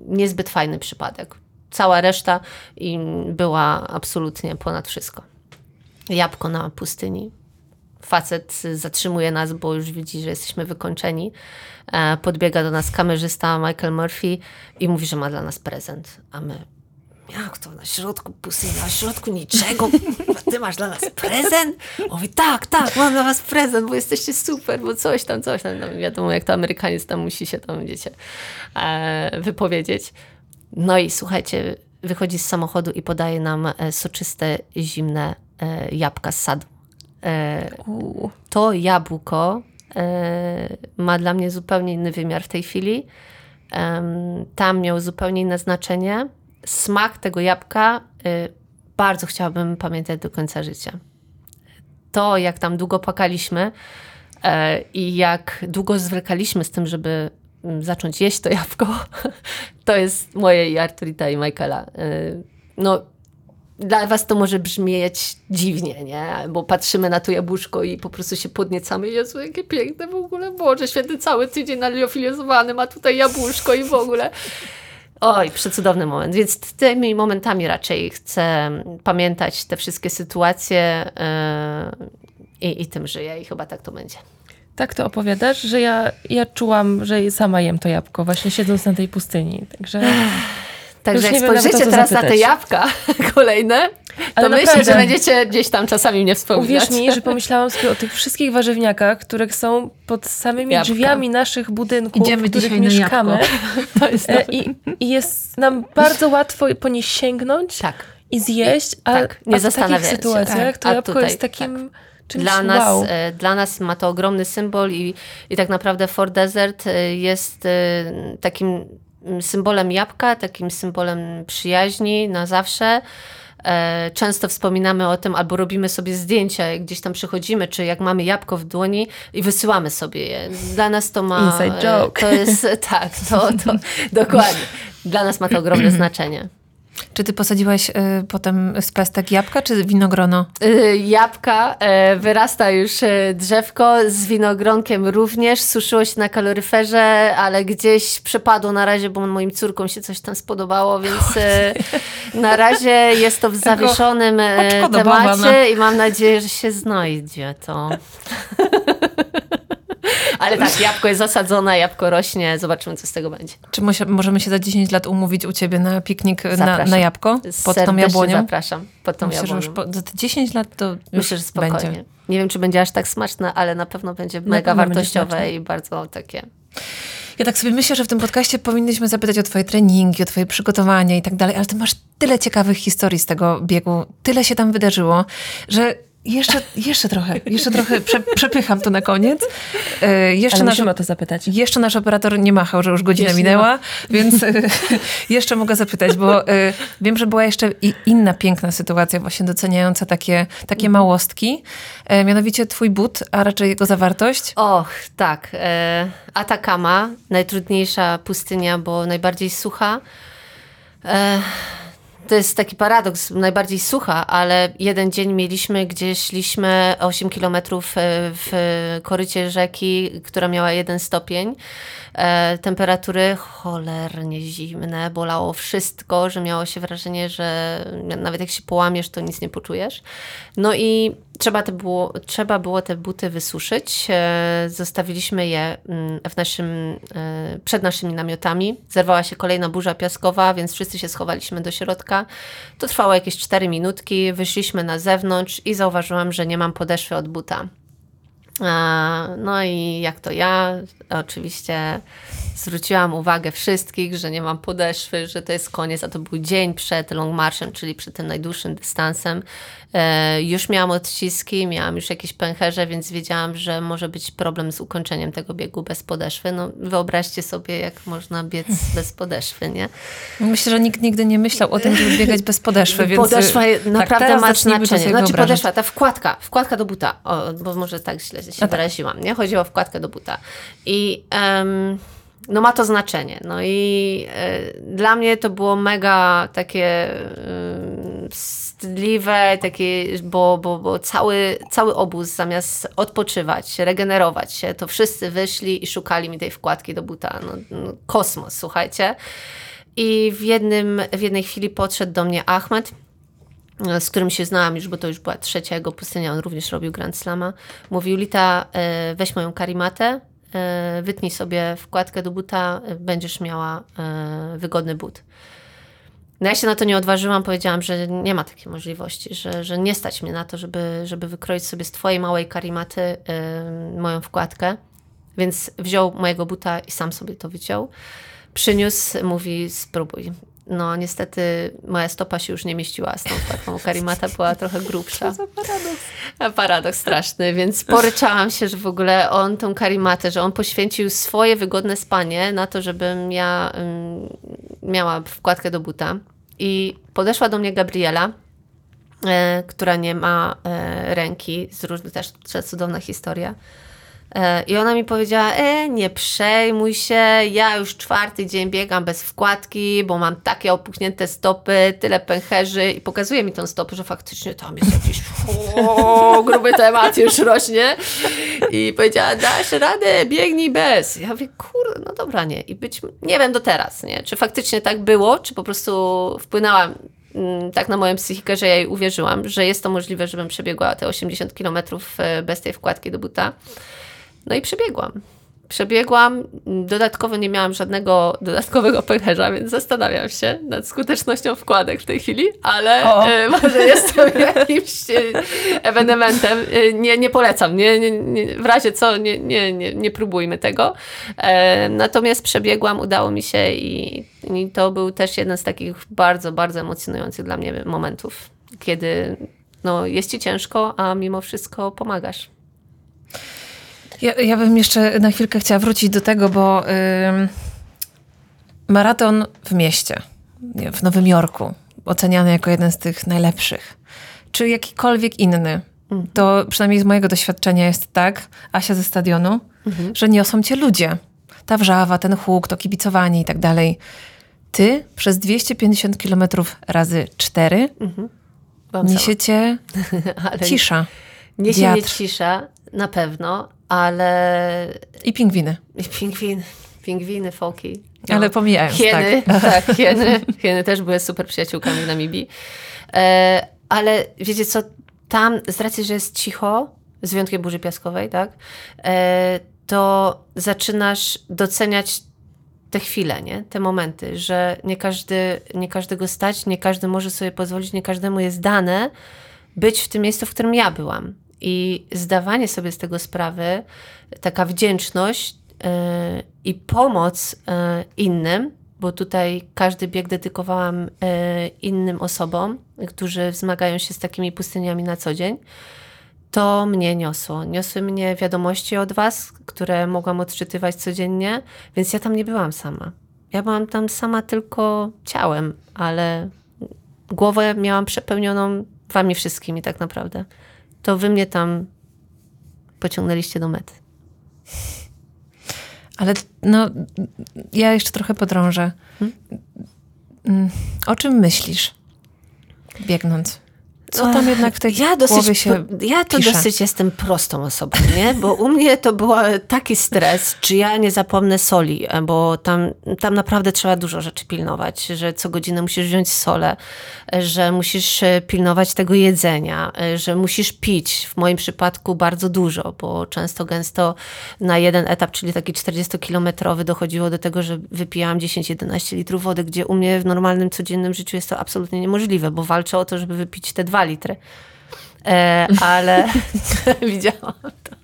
niezbyt fajny przypadek. Cała reszta i była absolutnie ponad wszystko. Jabłko na pustyni. Facet zatrzymuje nas, bo już widzi, że jesteśmy wykończeni. E, Podbiega do nas kamerzysta Michael Murphy i mówi, że ma dla nas prezent. A my, jak to na środku pustyni, na środku niczego? Ty masz dla nas prezent? On mówi, tak, tak, mam dla was prezent, bo jesteście super, bo coś tam, coś tam. No, wiadomo, jak to Amerykaniec tam musi się tam, wiecie, e, wypowiedzieć. No i słuchajcie, wychodzi z samochodu i podaje nam e, soczyste, zimne e, jabłka z sadu. E, to jabłko e, ma dla mnie zupełnie inny wymiar w tej chwili. Tam miał zupełnie inne znaczenie. Smak tego jabłka e, bardzo chciałabym pamiętać do końca życia. To, jak tam długo płakaliśmy e, i jak długo zwlekaliśmy z tym, żeby mm, zacząć jeść to jabłko, (laughs) to jest moje i Arturita i Michaela. E, no, dla was to może brzmieć dziwnie, nie? Bo patrzymy na to jabłuszko i po prostu się podniecamy. Jezu, jakie piękne w ogóle. Boże, święty cały tydzień naliofilizowany ma tutaj jabłuszko i w ogóle. Oj, przecudowny moment. Więc tymi momentami raczej chcę pamiętać te wszystkie sytuacje yy, i, tym żyję i chyba tak to będzie. Tak to opowiadasz, że ja, ja czułam, że sama jem to jabłko, właśnie siedząc na tej pustyni. Także (laughs) Także Już jak spojrzycie teraz na te jabłka (laughs) kolejne, To Ale myślę, naprawdę. że będziecie gdzieś tam czasami mnie wspominać. Uwierz mi, że pomyślałam sobie o tych wszystkich warzywniakach, które są pod samymi Jabłka. drzwiami naszych budynków, Idziemy w których mieszkamy. (laughs) To jest E, I, I jest nam bardzo łatwo po nie sięgnąć Tak. i zjeść, a, tak, nie a w takich sytuacjach to A jabłko tutaj, jest takim czymś Dla nas, wow. e, dla nas ma to ogromny symbol i, i tak naprawdę Fort Desert e, jest e, takim symbolem jabłka, takim symbolem przyjaźni na zawsze. E, Często wspominamy o tym, albo robimy sobie zdjęcia, jak gdzieś tam przychodzimy, czy jak mamy jabłko w dłoni i wysyłamy sobie je. Dla nas to ma. Inside e, joke. To jest (laughs) tak, to, to dokładnie. Dla nas ma to ogromne (clears throat) znaczenie. Czy ty posadziłaś y, potem z pestek jabłka, czy winogrono? Y, Jabłka, e, wyrasta już e, drzewko z winogronkiem również, suszyło się na kaloryferze, ale gdzieś przepadło na razie, bo moim córkom się coś tam spodobało, więc e, na razie jest to w zawieszonym temacie i mam nadzieję, że się znajdzie to. (laughs) Ale tak, jabłko jest zasadzone, jabłko rośnie, zobaczymy co z tego będzie. Czy możemy się za 10 lat umówić u ciebie na piknik na, na jabłko pod tą Serdecznie jabłonią? zapraszam pod tą Myślę, że jabłonią. już po, za te 10 lat to Myślę, że spokojnie. będzie. Nie wiem, czy będzie aż tak smaczne, ale na pewno będzie mega pewno wartościowe i bardzo takie. Ja tak sobie myślę, że w tym podcaście powinnyśmy zapytać o twoje treningi, o twoje przygotowania i tak dalej, ale ty masz tyle ciekawych historii z tego biegu, tyle się tam wydarzyło, że jeszcze, jeszcze trochę, jeszcze trochę prze, przepycham to na koniec. E, jeszcze Ale nasz, musimy o to zapytać. jeszcze nasz operator nie machał, że już godzina Jeszcze minęła, więc e, jeszcze mogę zapytać, bo e, wiem, że była jeszcze i inna piękna sytuacja, właśnie doceniająca takie, takie małostki, e, mianowicie twój but, a raczej jego zawartość. Och, tak. E, Atakama, najtrudniejsza pustynia, bo najbardziej sucha. To jest taki paradoks, najbardziej sucha, ale jeden dzień mieliśmy, gdzie szliśmy 8 kilometrów e, w korycie rzeki, która miała jeden stopień. E, temperatury cholernie zimne, bolało wszystko, że miało się wrażenie, że nawet jak się połamiesz, to nic nie poczujesz. No i trzeba, te było, trzeba było te buty wysuszyć. E, Zostawiliśmy je mm, w naszym, e, przed naszymi namiotami. Zerwała się kolejna burza piaskowa, więc wszyscy się schowaliśmy do środka. To trwało jakieś 4 minutki. Wyszliśmy na zewnątrz i zauważyłam, że nie mam podeszwy od buta. A, No i jak to ja, oczywiście zwróciłam uwagę wszystkich, że nie mam podeszwy, że to jest koniec, a to był dzień przed long marszem, czyli przed tym najdłuższym dystansem. E, już miałam odciski, miałam już jakieś pęcherze, więc wiedziałam, że może być problem z ukończeniem tego biegu bez podeszwy. No wyobraźcie sobie, jak można biec (laughs) bez podeszwy, nie? Myślę, że nikt nigdy nie myślał o tym, żeby biegać bez podeszwy, więc... Podeszwa je- tak, naprawdę ma znaczenie. Znaczy podeszwa, ta wkładka, wkładka do buta, o, bo może tak źle się tak. wyraziłam, nie? Chodziło o wkładkę do buta. I em, no ma to znaczenie. No i e, dla mnie to było mega takie em, wstydliwe, takie, bo, bo, bo cały, cały obóz zamiast odpoczywać, regenerować się, to wszyscy wyszli i szukali mi tej wkładki do buta. No, no, kosmos, słuchajcie. I w, jednym, w jednej chwili podszedł do mnie Ahmed, z którym się znałam już, bo to już była trzecia jego pustynia, on również robił Grand Slama. Mówi, Julita, e, weź moją karimatę, e, wytnij sobie wkładkę do buta, e, będziesz miała wygodny but. No ja się na to nie odważyłam, powiedziałam, że nie ma takiej możliwości, że, że nie stać mnie na to, żeby, żeby wykroić sobie z twojej małej karimaty e, moją wkładkę. Więc wziął mojego buta i sam sobie to wyciął. Przyniósł, mówi spróbuj. No niestety moja stopa się już nie mieściła z tą wkładką. Karimata była trochę grubsza. A Paradoks straszny, więc poryczałam się, że w ogóle on tą karimatę, że on poświęcił swoje wygodne spanie na to, żebym ja ym, miała wkładkę do buta. I podeszła do mnie Gabriela, e, która nie ma e, ręki, z różnych też cudowna historia. E, I ona mi powiedziała, e, nie przejmuj się, ja już czwarty dzień biegam bez wkładki, bo mam takie opuchnięte stopy, tyle pęcherzy i pokazuje mi tą stopę, że faktycznie tam jest jakiś o, gruby temat już rośnie. I powiedziała, dasz radę, biegnij bez. Ja mówię, kurde, no dobra, nie. I być, nie wiem do teraz, nie, czy faktycznie tak było, czy po prostu wpłynęłam mm, tak na moją psychikę, że ja jej uwierzyłam, że jest to możliwe, żebym przebiegła te 80 kilometrów e, bez tej wkładki do buta. No i przebiegłam. przebiegłam. Dodatkowo nie miałam żadnego dodatkowego pęcherza, więc zastanawiam się nad skutecznością wkładek w tej chwili, ale e, może jestem jakimś e, ewenementem. E, Nie, nie polecam. Nie, nie, nie, w razie co, nie, nie, nie, nie próbujmy tego. E, natomiast przebiegłam, udało mi się i, i to był też jeden z takich bardzo, bardzo emocjonujących dla mnie momentów, kiedy no, jest ci ciężko, a mimo wszystko pomagasz. Ja, ja bym jeszcze na chwilkę chciała wrócić do tego, bo maraton w mieście, w Nowym Jorku, oceniany jako jeden z tych najlepszych, czy jakikolwiek inny, to przynajmniej z mojego doświadczenia jest tak, Asia ze stadionu, że niosą cię ludzie. Ta wrzawa, ten huk, to kibicowanie i tak dalej. Ty przez 250 kilometrów razy 4 Byłam sama. niesiecie (laughs) Ale cisza Niesie mnie cisza, na pewno, ale i pingwiny. i pingwiny, pingwiny, foki. no. Ale pomijając, hieny, tak. (laughs) tak, hieny, hieny też były super przyjaciółkami w Namibii. E, ale wiecie co, tam z racji, że jest cicho, z wyjątkiem burzy piaskowej, tak, e, to zaczynasz doceniać te chwile, nie? te momenty, że nie, każdy, nie każdego stać, nie każdy może sobie pozwolić, nie każdemu jest dane być w tym miejscu, w którym ja byłam. I zdawanie sobie z tego sprawy, taka wdzięczność yy, i pomoc yy, innym, bo tutaj każdy bieg dedykowałam yy, innym osobom, którzy wzmagają się z takimi pustyniami na co dzień, to mnie niosło. Niosły mnie wiadomości od Was, które mogłam odczytywać codziennie, więc ja tam nie byłam sama. Ja byłam tam sama tylko ciałem, ale głowę miałam przepełnioną Wami wszystkimi tak naprawdę. To Wy mnie tam pociągnęliście do mety. Ale no, ja jeszcze trochę podrążę. Mm, O czym myślisz, biegnąc? Co tam jednak w tej ja dosyć, się Ja to pisze? dosyć jestem prostą osobą, nie? Bo u mnie to był taki stres, czy ja nie zapomnę soli, bo tam, tam naprawdę trzeba dużo rzeczy pilnować, że co godzinę musisz wziąć solę, że musisz e, pilnować tego jedzenia, e, że musisz pić, w moim przypadku bardzo dużo, bo często gęsto na jeden etap, czyli taki 40-kilometrowy dochodziło do tego, że wypijałam 10-11 litrów wody, gdzie u mnie w normalnym, codziennym życiu jest to absolutnie niemożliwe, bo walczę o to, żeby wypić te 2 litry. E, ale (laughs) widziałam to.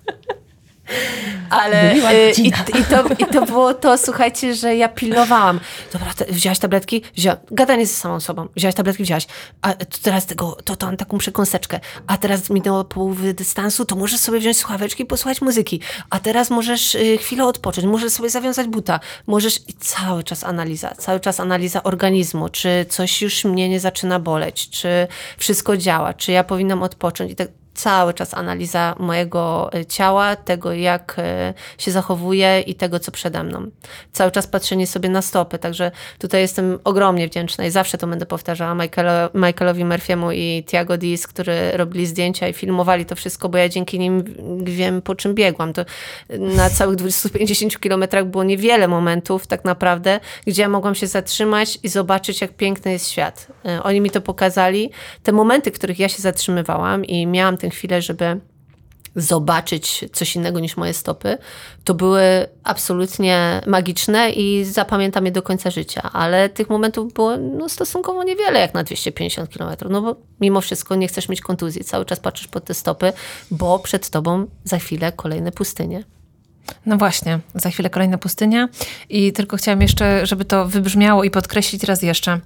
Ale e, i, i, to, i to było to, słuchajcie, że ja pilnowałam. Dobra, te, wzięłaś tabletki? Wzięłam. Gadanie ze samą sobą. Wzięłaś tabletki? Wzięłaś. A to teraz tego, to tam taką przekąseczkę. A teraz minęło połowy dystansu, to możesz sobie wziąć słuchaweczki i posłuchać muzyki. A teraz możesz y, chwilę odpocząć, możesz sobie zawiązać buta. Możesz i cały czas analiza, cały czas analiza organizmu, czy coś już mnie nie zaczyna boleć, czy wszystko działa, czy ja powinnam odpocząć i tak cały czas analiza mojego y, ciała, tego jak y, się zachowuję i tego, co przede mną. Cały czas patrzenie sobie na stopy, także tutaj jestem ogromnie wdzięczna i zawsze to będę powtarzała Michaelo, Michaelowi Murphy'emu i Tiago Diz, którzy robili zdjęcia i filmowali to wszystko, bo ja dzięki nim wiem, po czym biegłam. To na całych 250 kilometrach było niewiele momentów tak naprawdę, gdzie ja mogłam się zatrzymać i zobaczyć, jak piękny jest świat. Y, Oni mi to pokazali. Te momenty, w których ja się zatrzymywałam i miałam tę chwilę, żeby zobaczyć coś innego niż moje stopy, to były absolutnie magiczne i zapamiętam je do końca życia. Ale tych momentów było no, stosunkowo niewiele, jak na 250 km. No bo mimo wszystko nie chcesz mieć kontuzji. Cały czas patrzysz pod te stopy, bo przed tobą za chwilę kolejne pustynie. No właśnie, za chwilę kolejna pustynia. I tylko chciałam jeszcze, żeby to wybrzmiało i podkreślić raz jeszcze.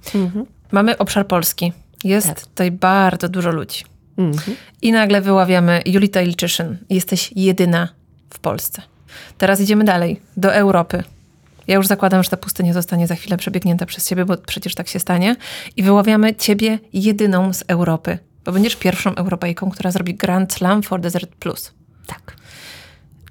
Mamy obszar Polski. Jest Tak. tutaj bardzo dużo ludzi. Mhm. I nagle wyławiamy Julita Ilczyszyn. Jesteś jedyna w Polsce. Teraz idziemy dalej, do Europy. Ja już zakładam, że ta pustynia zostanie za chwilę przebiegnięta przez ciebie, bo przecież tak się stanie. I wyławiamy ciebie jedyną z Europy. Bo będziesz pierwszą Europejką, która zrobi Grand Slam for Desert Plus. Tak.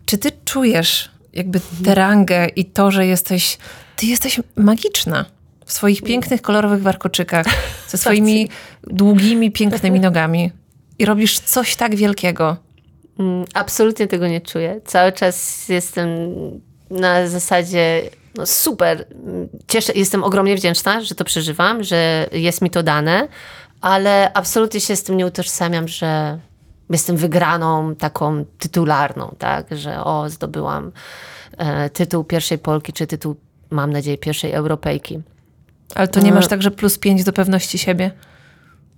Czy ty czujesz jakby tę rangę i to, że jesteś, ty jesteś magiczna w swoich pięknych, kolorowych warkoczykach, ze (laughs) swoimi długimi, pięknymi nogami i robisz coś tak wielkiego. Mm, Absolutnie tego nie czuję. Cały czas jestem na zasadzie no super. Cieszę, jestem ogromnie wdzięczna, że to przeżywam, że jest mi to dane, ale absolutnie się z tym nie utożsamiam, że jestem wygraną taką tytularną, tak, że o, zdobyłam e, tytuł pierwszej Polki, czy tytuł, mam nadzieję, pierwszej Europejki. Ale to nie masz tak, że plus 5 do pewności siebie?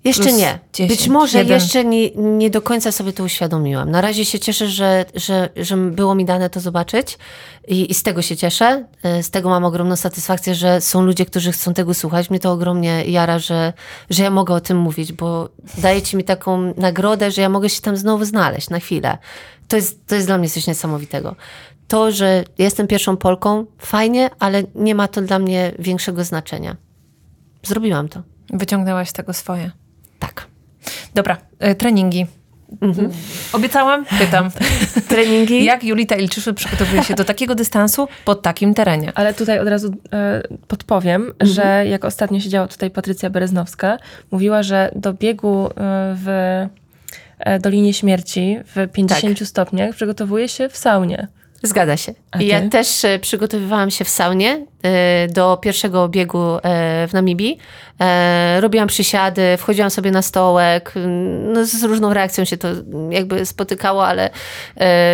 Jeszcze nie. 10, Być może jeszcze nie, nie do końca sobie to uświadomiłam. Na razie się cieszę, że, że, że było mi dane to zobaczyć i, i z tego się cieszę. E, Z tego mam ogromną satysfakcję, że są ludzie, którzy chcą tego słuchać. Mnie to ogromnie jara, że, że ja mogę o tym mówić, bo dajecie mi taką nagrodę, że ja mogę się tam znowu znaleźć na chwilę. To jest, to jest dla mnie coś niesamowitego. To, że jestem pierwszą Polką, fajnie, ale nie ma to dla mnie większego znaczenia. Zrobiłam to. Wyciągnęłaś tego swoje. Tak. Dobra, e, treningi. Obiecałam? Pytam. (laughs) Treningi? Jak Julita Ilczyszy przygotowuje się do takiego dystansu pod takim terenie? Ale tutaj od razu e, podpowiem, Mhm. że jak ostatnio siedziała tutaj Patrycja Bereznowska, mówiła, że do biegu e, w e, Dolinie Śmierci w 50 Tak. stopniach przygotowuje się w saunie. Zgadza się. Ja też e, przygotowywałam się w saunie e, do pierwszego biegu e, w Namibii. Robiłam przysiady, wchodziłam sobie na stołek. mm, No, z różną reakcją się to jakby spotykało, ale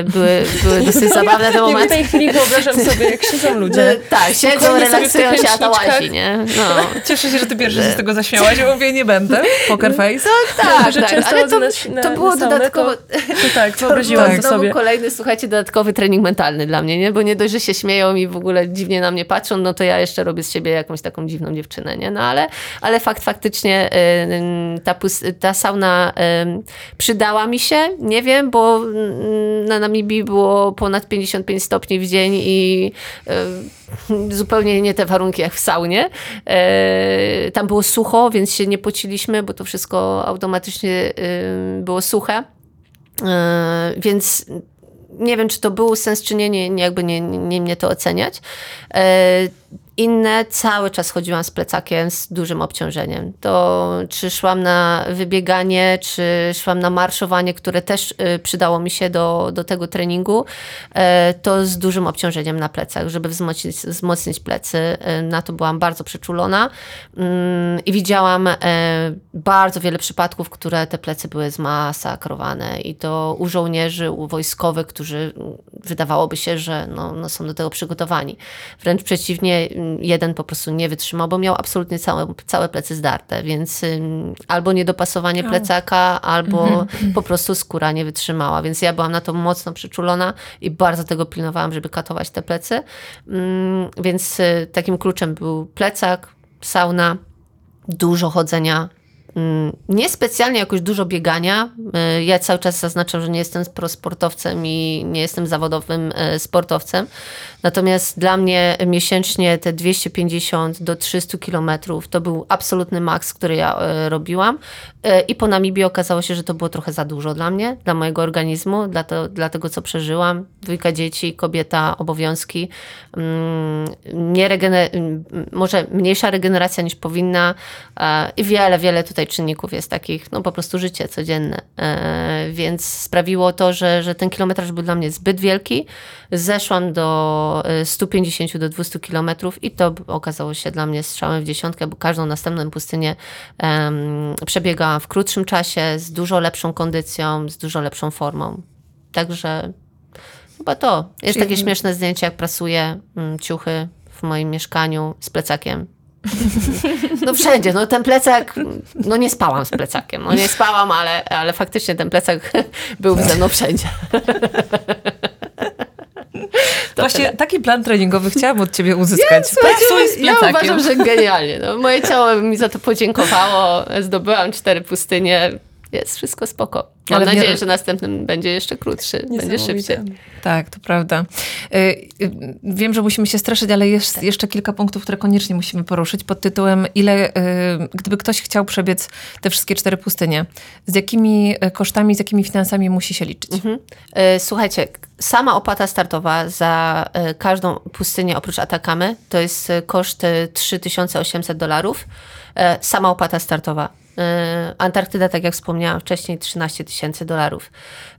były, były dosyć (laughs) zabawne te Ja w momenty. tej chwili wyobrażam sobie, jak siedzą (laughs) ludzie. Tak, siedzą, sobie relaksują się, a to łazi, nie? No. (laughs) Cieszę się, że ty pierwszy się z tego zaśmiałaś. Ja mówię, nie będę. Poker face. Tak, że tak, często ale to, na- to było na dodatkowo... To, to tak, wyobraziłam to to sobie. był kolejny, słuchajcie, dodatkowy trening mentalny dla mnie, nie? Bo nie dość, że się śmieją i w ogóle dziwnie na mnie patrzą, no to ja jeszcze robię z siebie jakąś taką dziwną dziewczynę, nie? No ale, ale fakt faktycznie y, ta, ta sauna y, przydała mi się, nie wiem, bo y, na Namibii było ponad 55 stopni w dzień i y, zupełnie nie te warunki jak w saunie. Tam było sucho, więc się nie pociliśmy, bo to wszystko automatycznie było suche. Więc nie wiem, czy to był sens, czy nie, nie, nie jakby nie, nie mnie to oceniać. Inne cały czas chodziłam z plecakiem z dużym obciążeniem. To czy szłam na wybieganie, czy szłam na marszowanie, które też y, przydało mi się do, do tego treningu, e, to z dużym obciążeniem na plecach, żeby wzmocnić, wzmocnić plecy. E, Na to byłam bardzo przeczulona Mm, i widziałam e, bardzo wiele przypadków, które te plecy były zmasakrowane i to u żołnierzy, u wojskowych, którzy mm, wydawałoby się, że no, no są do tego przygotowani. Wręcz przeciwnie, jeden po prostu nie wytrzymał, bo miał absolutnie całe, całe plecy zdarte, więc albo niedopasowanie plecaka, albo po prostu skóra nie wytrzymała, więc ja byłam na to mocno przyczulona i bardzo tego pilnowałam, żeby katować te plecy, Ym, więc y, takim kluczem był plecak, sauna, dużo chodzenia. Mm, Niespecjalnie jakoś dużo biegania. Y, Ja cały czas zaznaczam, że nie jestem prosportowcem i nie jestem zawodowym y, sportowcem. Natomiast dla mnie miesięcznie te 250 do 300 kilometrów to był absolutny maks, który ja y, robiłam. I po Namibii okazało się, że to było trochę za dużo dla mnie, dla mojego organizmu, dla, to, dla tego, co przeżyłam. Dwójka dzieci, kobieta, obowiązki. Mm, Nie regener- może mniejsza regeneracja niż powinna e, i wiele, wiele tutaj czynników jest takich, no po prostu życie codzienne. E, Więc sprawiło to, że, że ten kilometraż był dla mnie zbyt wielki. Zeszłam do e, 150 do 200 kilometrów i to okazało się dla mnie strzałem w dziesiątkę, bo każdą następną pustynię przebiegałam w krótszym czasie, z dużo lepszą kondycją, z dużo lepszą formą. Także chyba to. Jest Czyli- takie śmieszne zdjęcie, jak prasuję mm, ciuchy w moim mieszkaniu z plecakiem. No wszędzie, no ten plecak, no nie spałam z plecakiem, no nie spałam, ale, ale faktycznie ten plecak (laughs) był ze mną wszędzie. (laughs) To Właśnie tyle. taki plan treningowy chciałam od ciebie uzyskać. Pracuj z ja uważam, że genialnie. No, moje ciało mi za to podziękowało, zdobyłam cztery pustynie, jest wszystko spoko. Mam Ale nadzieję, że następnym będzie jeszcze krótszy, będzie szybciej. Tak, to prawda. Y, y, Wiem, że musimy się straszyć, ale jest jeszcze kilka punktów, które koniecznie musimy poruszyć pod tytułem ile, y, gdyby ktoś chciał przebiec te wszystkie cztery pustynie, z jakimi kosztami, z jakimi finansami musi się liczyć? Mhm. Słuchajcie, sama opłata startowa za każdą pustynię oprócz Atakamy to jest koszt e, 3800 dolarów. Sama opłata startowa. Antarktyda, tak jak wspomniałam wcześniej, 13 tysięcy dolarów.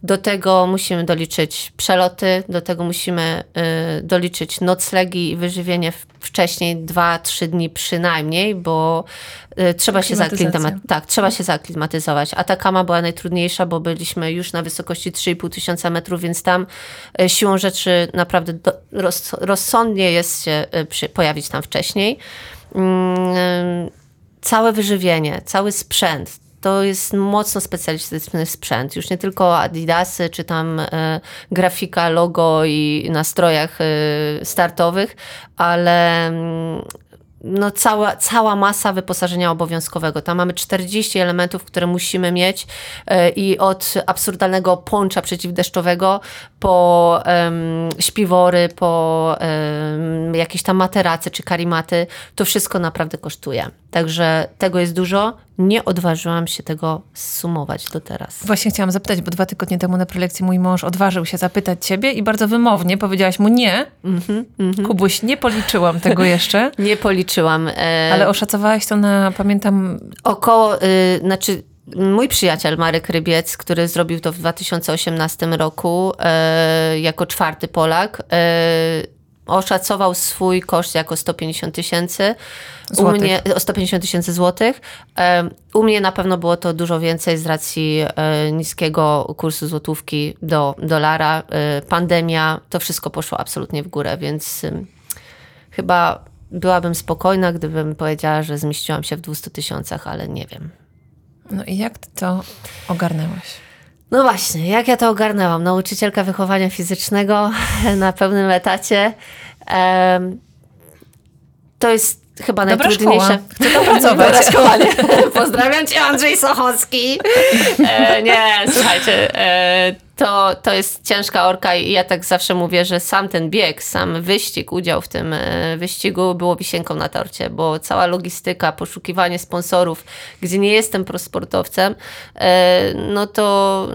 Do tego musimy doliczyć przeloty, do tego musimy y, doliczyć noclegi i wyżywienie wcześniej 2-3 dni przynajmniej, bo y, trzeba się. Tak, trzeba się zaklimatyzować. Atakama była najtrudniejsza, bo byliśmy już na wysokości 3,5 tysiąca metrów, więc tam y, siłą rzeczy naprawdę do, roz, rozsądnie jest się przy, pojawić tam wcześniej. Całe wyżywienie, cały sprzęt, to jest mocno specjalistyczny sprzęt. Już nie tylko Adidasy, czy tam e, grafika, logo i na strojach e, startowych, ale mm, no cała, cała masa wyposażenia obowiązkowego. Tam mamy 40 elementów, które musimy mieć e, i od absurdalnego poncza przeciwdeszczowego po śpiwory, po jakieś tam materace czy karimaty, to wszystko naprawdę kosztuje. Także tego jest dużo. Nie odważyłam się tego sumować do teraz. Właśnie chciałam zapytać, bo dwa tygodnie temu na prelekcji mój mąż odważył się zapytać ciebie i bardzo wymownie powiedziałaś mu nie. Mm-hmm, mm-hmm. Kubuś, nie policzyłam tego jeszcze. (laughs) nie policzyłam. E... Ale oszacowałaś to na, pamiętam... Około, y, znaczy Mój przyjaciel Marek Rybiec, który zrobił to w 2018 roku e, jako czwarty Polak, e, oszacował swój koszt jako 150 tysięcy. U mnie 150 tysięcy złotych. U mnie na pewno było to dużo więcej z racji e, niskiego kursu złotówki do dolara. E, pandemia, to wszystko poszło absolutnie w górę, więc chyba byłabym spokojna, gdybym powiedziała, że zmieściłam się w 200 tysiącach, ale nie wiem. No i jak ty to ogarnęłaś? No właśnie, jak ja to ogarnęłam? Nauczycielka wychowania fizycznego (laughs) na pełnym etacie. To jest chyba Dobra najtrudniejsze. Szkoła. Chcę tam pracować. Dobra szkoła, nie? (laughs) Pozdrawiam cię, Andrzej Sochocki. E, nie, słuchajcie, e, to, to jest ciężka orka i ja tak zawsze mówię, że sam ten bieg, sam wyścig, udział w tym e, wyścigu było wisienką na torcie, bo cała logistyka, poszukiwanie sponsorów, gdzie nie jestem prosportowcem, e, no to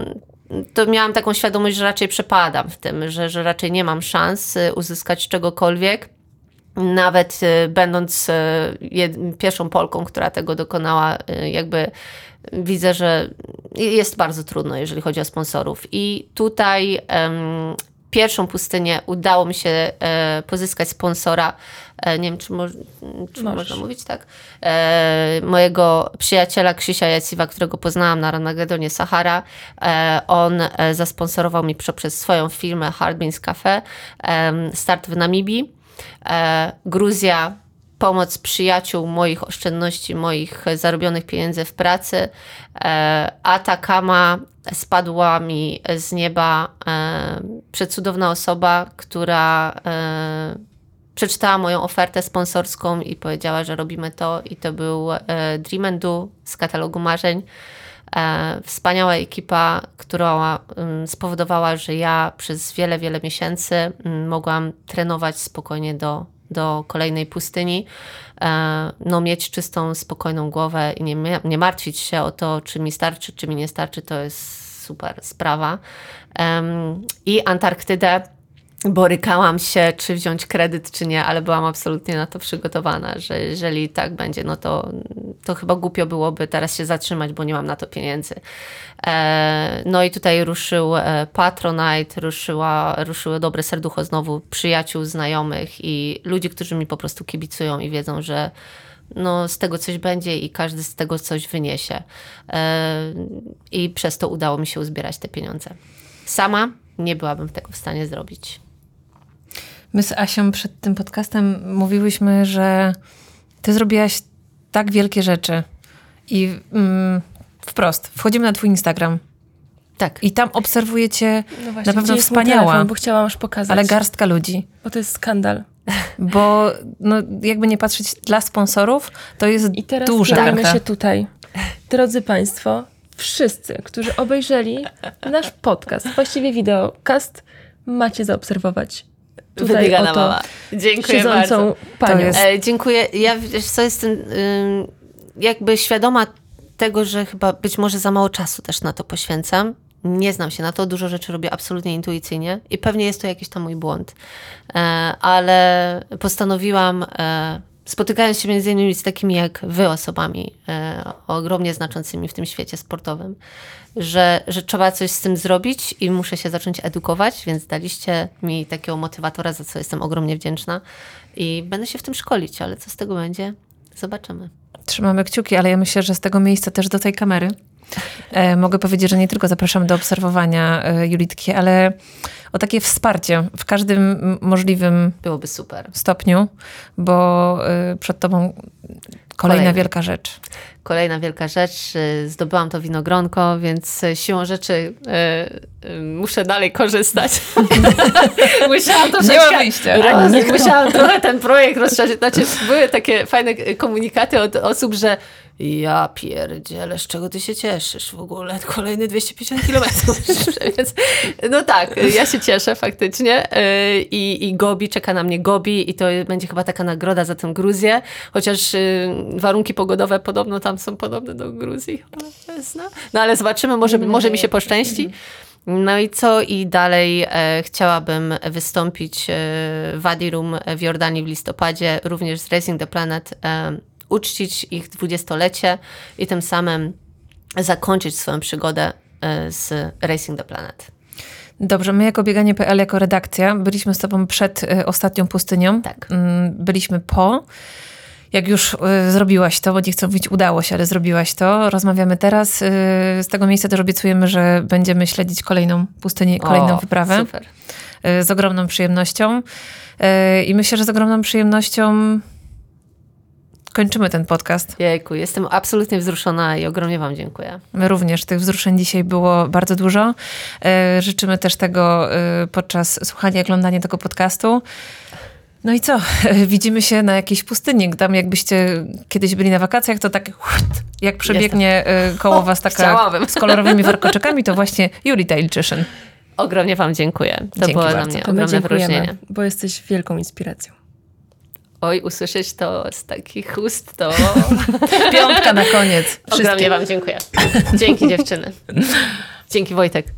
to miałam taką świadomość, że raczej przepadam w tym, że, że raczej nie mam szans e, uzyskać czegokolwiek nawet y, będąc y, pierwszą Polką, która tego dokonała, y, jakby widzę, że jest bardzo trudno, jeżeli chodzi o sponsorów. I tutaj um, pierwszą pustynię udało mi się e, pozyskać sponsora. E, nie wiem, czy, mo czy można mówić tak. E, mojego przyjaciela Krzysia Jaciwa, którego poznałam na Ranagedonie Sahara. E, on e, zasponsorował mi przez swoją firmę Hard Beans Cafe start w Namibii. E, Gruzja, pomoc przyjaciół, moich oszczędności, moich zarobionych pieniędzy w pracy. E, Atakama spadła mi z nieba e, przecudowna osoba, która przeczytała moją ofertę sponsorską i powiedziała, że robimy to i to był Dream and Do z katalogu marzeń. E, wspaniała ekipa, która spowodowała, że ja przez wiele, wiele miesięcy mogłam trenować spokojnie do, do kolejnej pustyni. E, no, mieć czystą, spokojną głowę i nie, nie martwić się o to, czy mi starczy, czy mi nie starczy, to jest super sprawa. I Antarktydę borykałam się, czy wziąć kredyt, czy nie, ale byłam absolutnie na to przygotowana, że jeżeli tak będzie, no to, to chyba głupio byłoby teraz się zatrzymać, bo nie mam na to pieniędzy. E, no i tutaj ruszył e, Patronite, ruszyła, ruszyło dobre serducho znowu przyjaciół, znajomych i ludzi, którzy mi po prostu kibicują i wiedzą, że no, z tego coś będzie i każdy z tego coś wyniesie. E, I przez to udało mi się uzbierać te pieniądze. Sama nie byłabym tego w stanie zrobić. My z Asią przed tym podcastem mówiłyśmy, że ty zrobiłaś tak wielkie rzeczy i mm, wprost, wchodzimy na twój Instagram. Tak. I tam obserwujecie no właśnie, na pewno wspaniała. Telefon, bo chciałam już pokazać. Ale garstka ludzi. Bo to jest skandal. (laughs) Bo no, jakby nie patrzeć dla sponsorów, to jest I teraz duża się tutaj. Drodzy Państwo, wszyscy, którzy obejrzeli nasz podcast, właściwie wideokast, macie zaobserwować tutaj Wybiegana oto mama. Dziękuję bardzo. panią. Jest... E, dziękuję. Ja wiesz co, jestem y, jakby świadoma tego, że chyba być może za mało czasu też na to poświęcam. Nie znam się na to, dużo rzeczy robię absolutnie intuicyjnie i pewnie jest to jakiś tam mój błąd. E, ale postanowiłam e, spotykając się między innymi z takimi jak wy osobami, e, ogromnie znaczącymi w tym świecie sportowym, że, że trzeba coś z tym zrobić i muszę się zacząć edukować, więc daliście mi takiego motywatora, za co jestem ogromnie wdzięczna i będę się w tym szkolić, ale co z tego będzie, zobaczymy. Trzymamy kciuki, ale ja myślę, że z tego miejsca też do tej kamery mogę powiedzieć, że nie tylko zapraszam do obserwowania e, Julitki, ale o takie wsparcie w każdym możliwym Byłoby super. stopniu, bo e, przed tobą kolejna Kolejny. wielka rzecz. Kolejna wielka rzecz, y, zdobyłam to winogronko, więc siłą rzeczy y, y, muszę dalej korzystać. (laughs) musiałam troszeczkę... ma wyjścia. Roz, musiałam trochę ten projekt rozszerzyć. Znaczy, były takie fajne komunikaty od osób, że ja pierdzielę, z czego ty się cieszysz w ogóle? Kolejny 250 kilometrów. (laughs) Więc no tak, ja się cieszę faktycznie i, i Gobi, czeka na mnie Gobi i to będzie chyba taka nagroda za tę Gruzję, chociaż warunki pogodowe podobno tam są podobne do Gruzji. No, no ale zobaczymy, może, może mi się poszczęści. No i co? I dalej e, chciałabym wystąpić e, w Adirum w Jordanii w listopadzie, również z Racing the Planet, e, uczcić ich dwudziestolecie i tym samym zakończyć swoją przygodę e, z Racing the Planet. Dobrze, my jako Bieganie.pl, jako redakcja, byliśmy z tobą przed y, ostatnią pustynią. Tak. Mm, Byliśmy po. Jak już y, zrobiłaś to, bo nie chcę mówić udało się, ale zrobiłaś to, rozmawiamy teraz. Y, z tego miejsca też obiecujemy, że będziemy śledzić kolejną pustynię, kolejną O, wyprawę. Super. Y, z ogromną przyjemnością. I myślę, że z ogromną przyjemnością kończymy ten podcast. Jejku, jestem absolutnie wzruszona i ogromnie Wam dziękuję. My również tych wzruszeń dzisiaj było bardzo dużo. Życzymy też tego podczas słuchania i oglądania tego podcastu. No i co? (laughs) Widzimy się na jakiejś pustyni. Tam jakbyście kiedyś byli na wakacjach, to tak jak przebiegnie e, koło was taka chciałabym. z kolorowymi warkoczykami, to właśnie Julita Ilczyszyn. Ogromnie Wam dziękuję. To Dzięki było dla bardzo. mnie To my ogromne wyróżnienie. bo jesteś wielką inspiracją. Oj, usłyszeć to z takich ust, to (laughs) Piątka na koniec. ogromnie. Wam dziękuję. Dzięki dziewczyny. (laughs) Dzięki Wojtek. (laughs)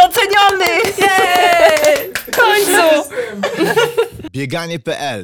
Doceniony! Jej! W końcu! Bieganie.pl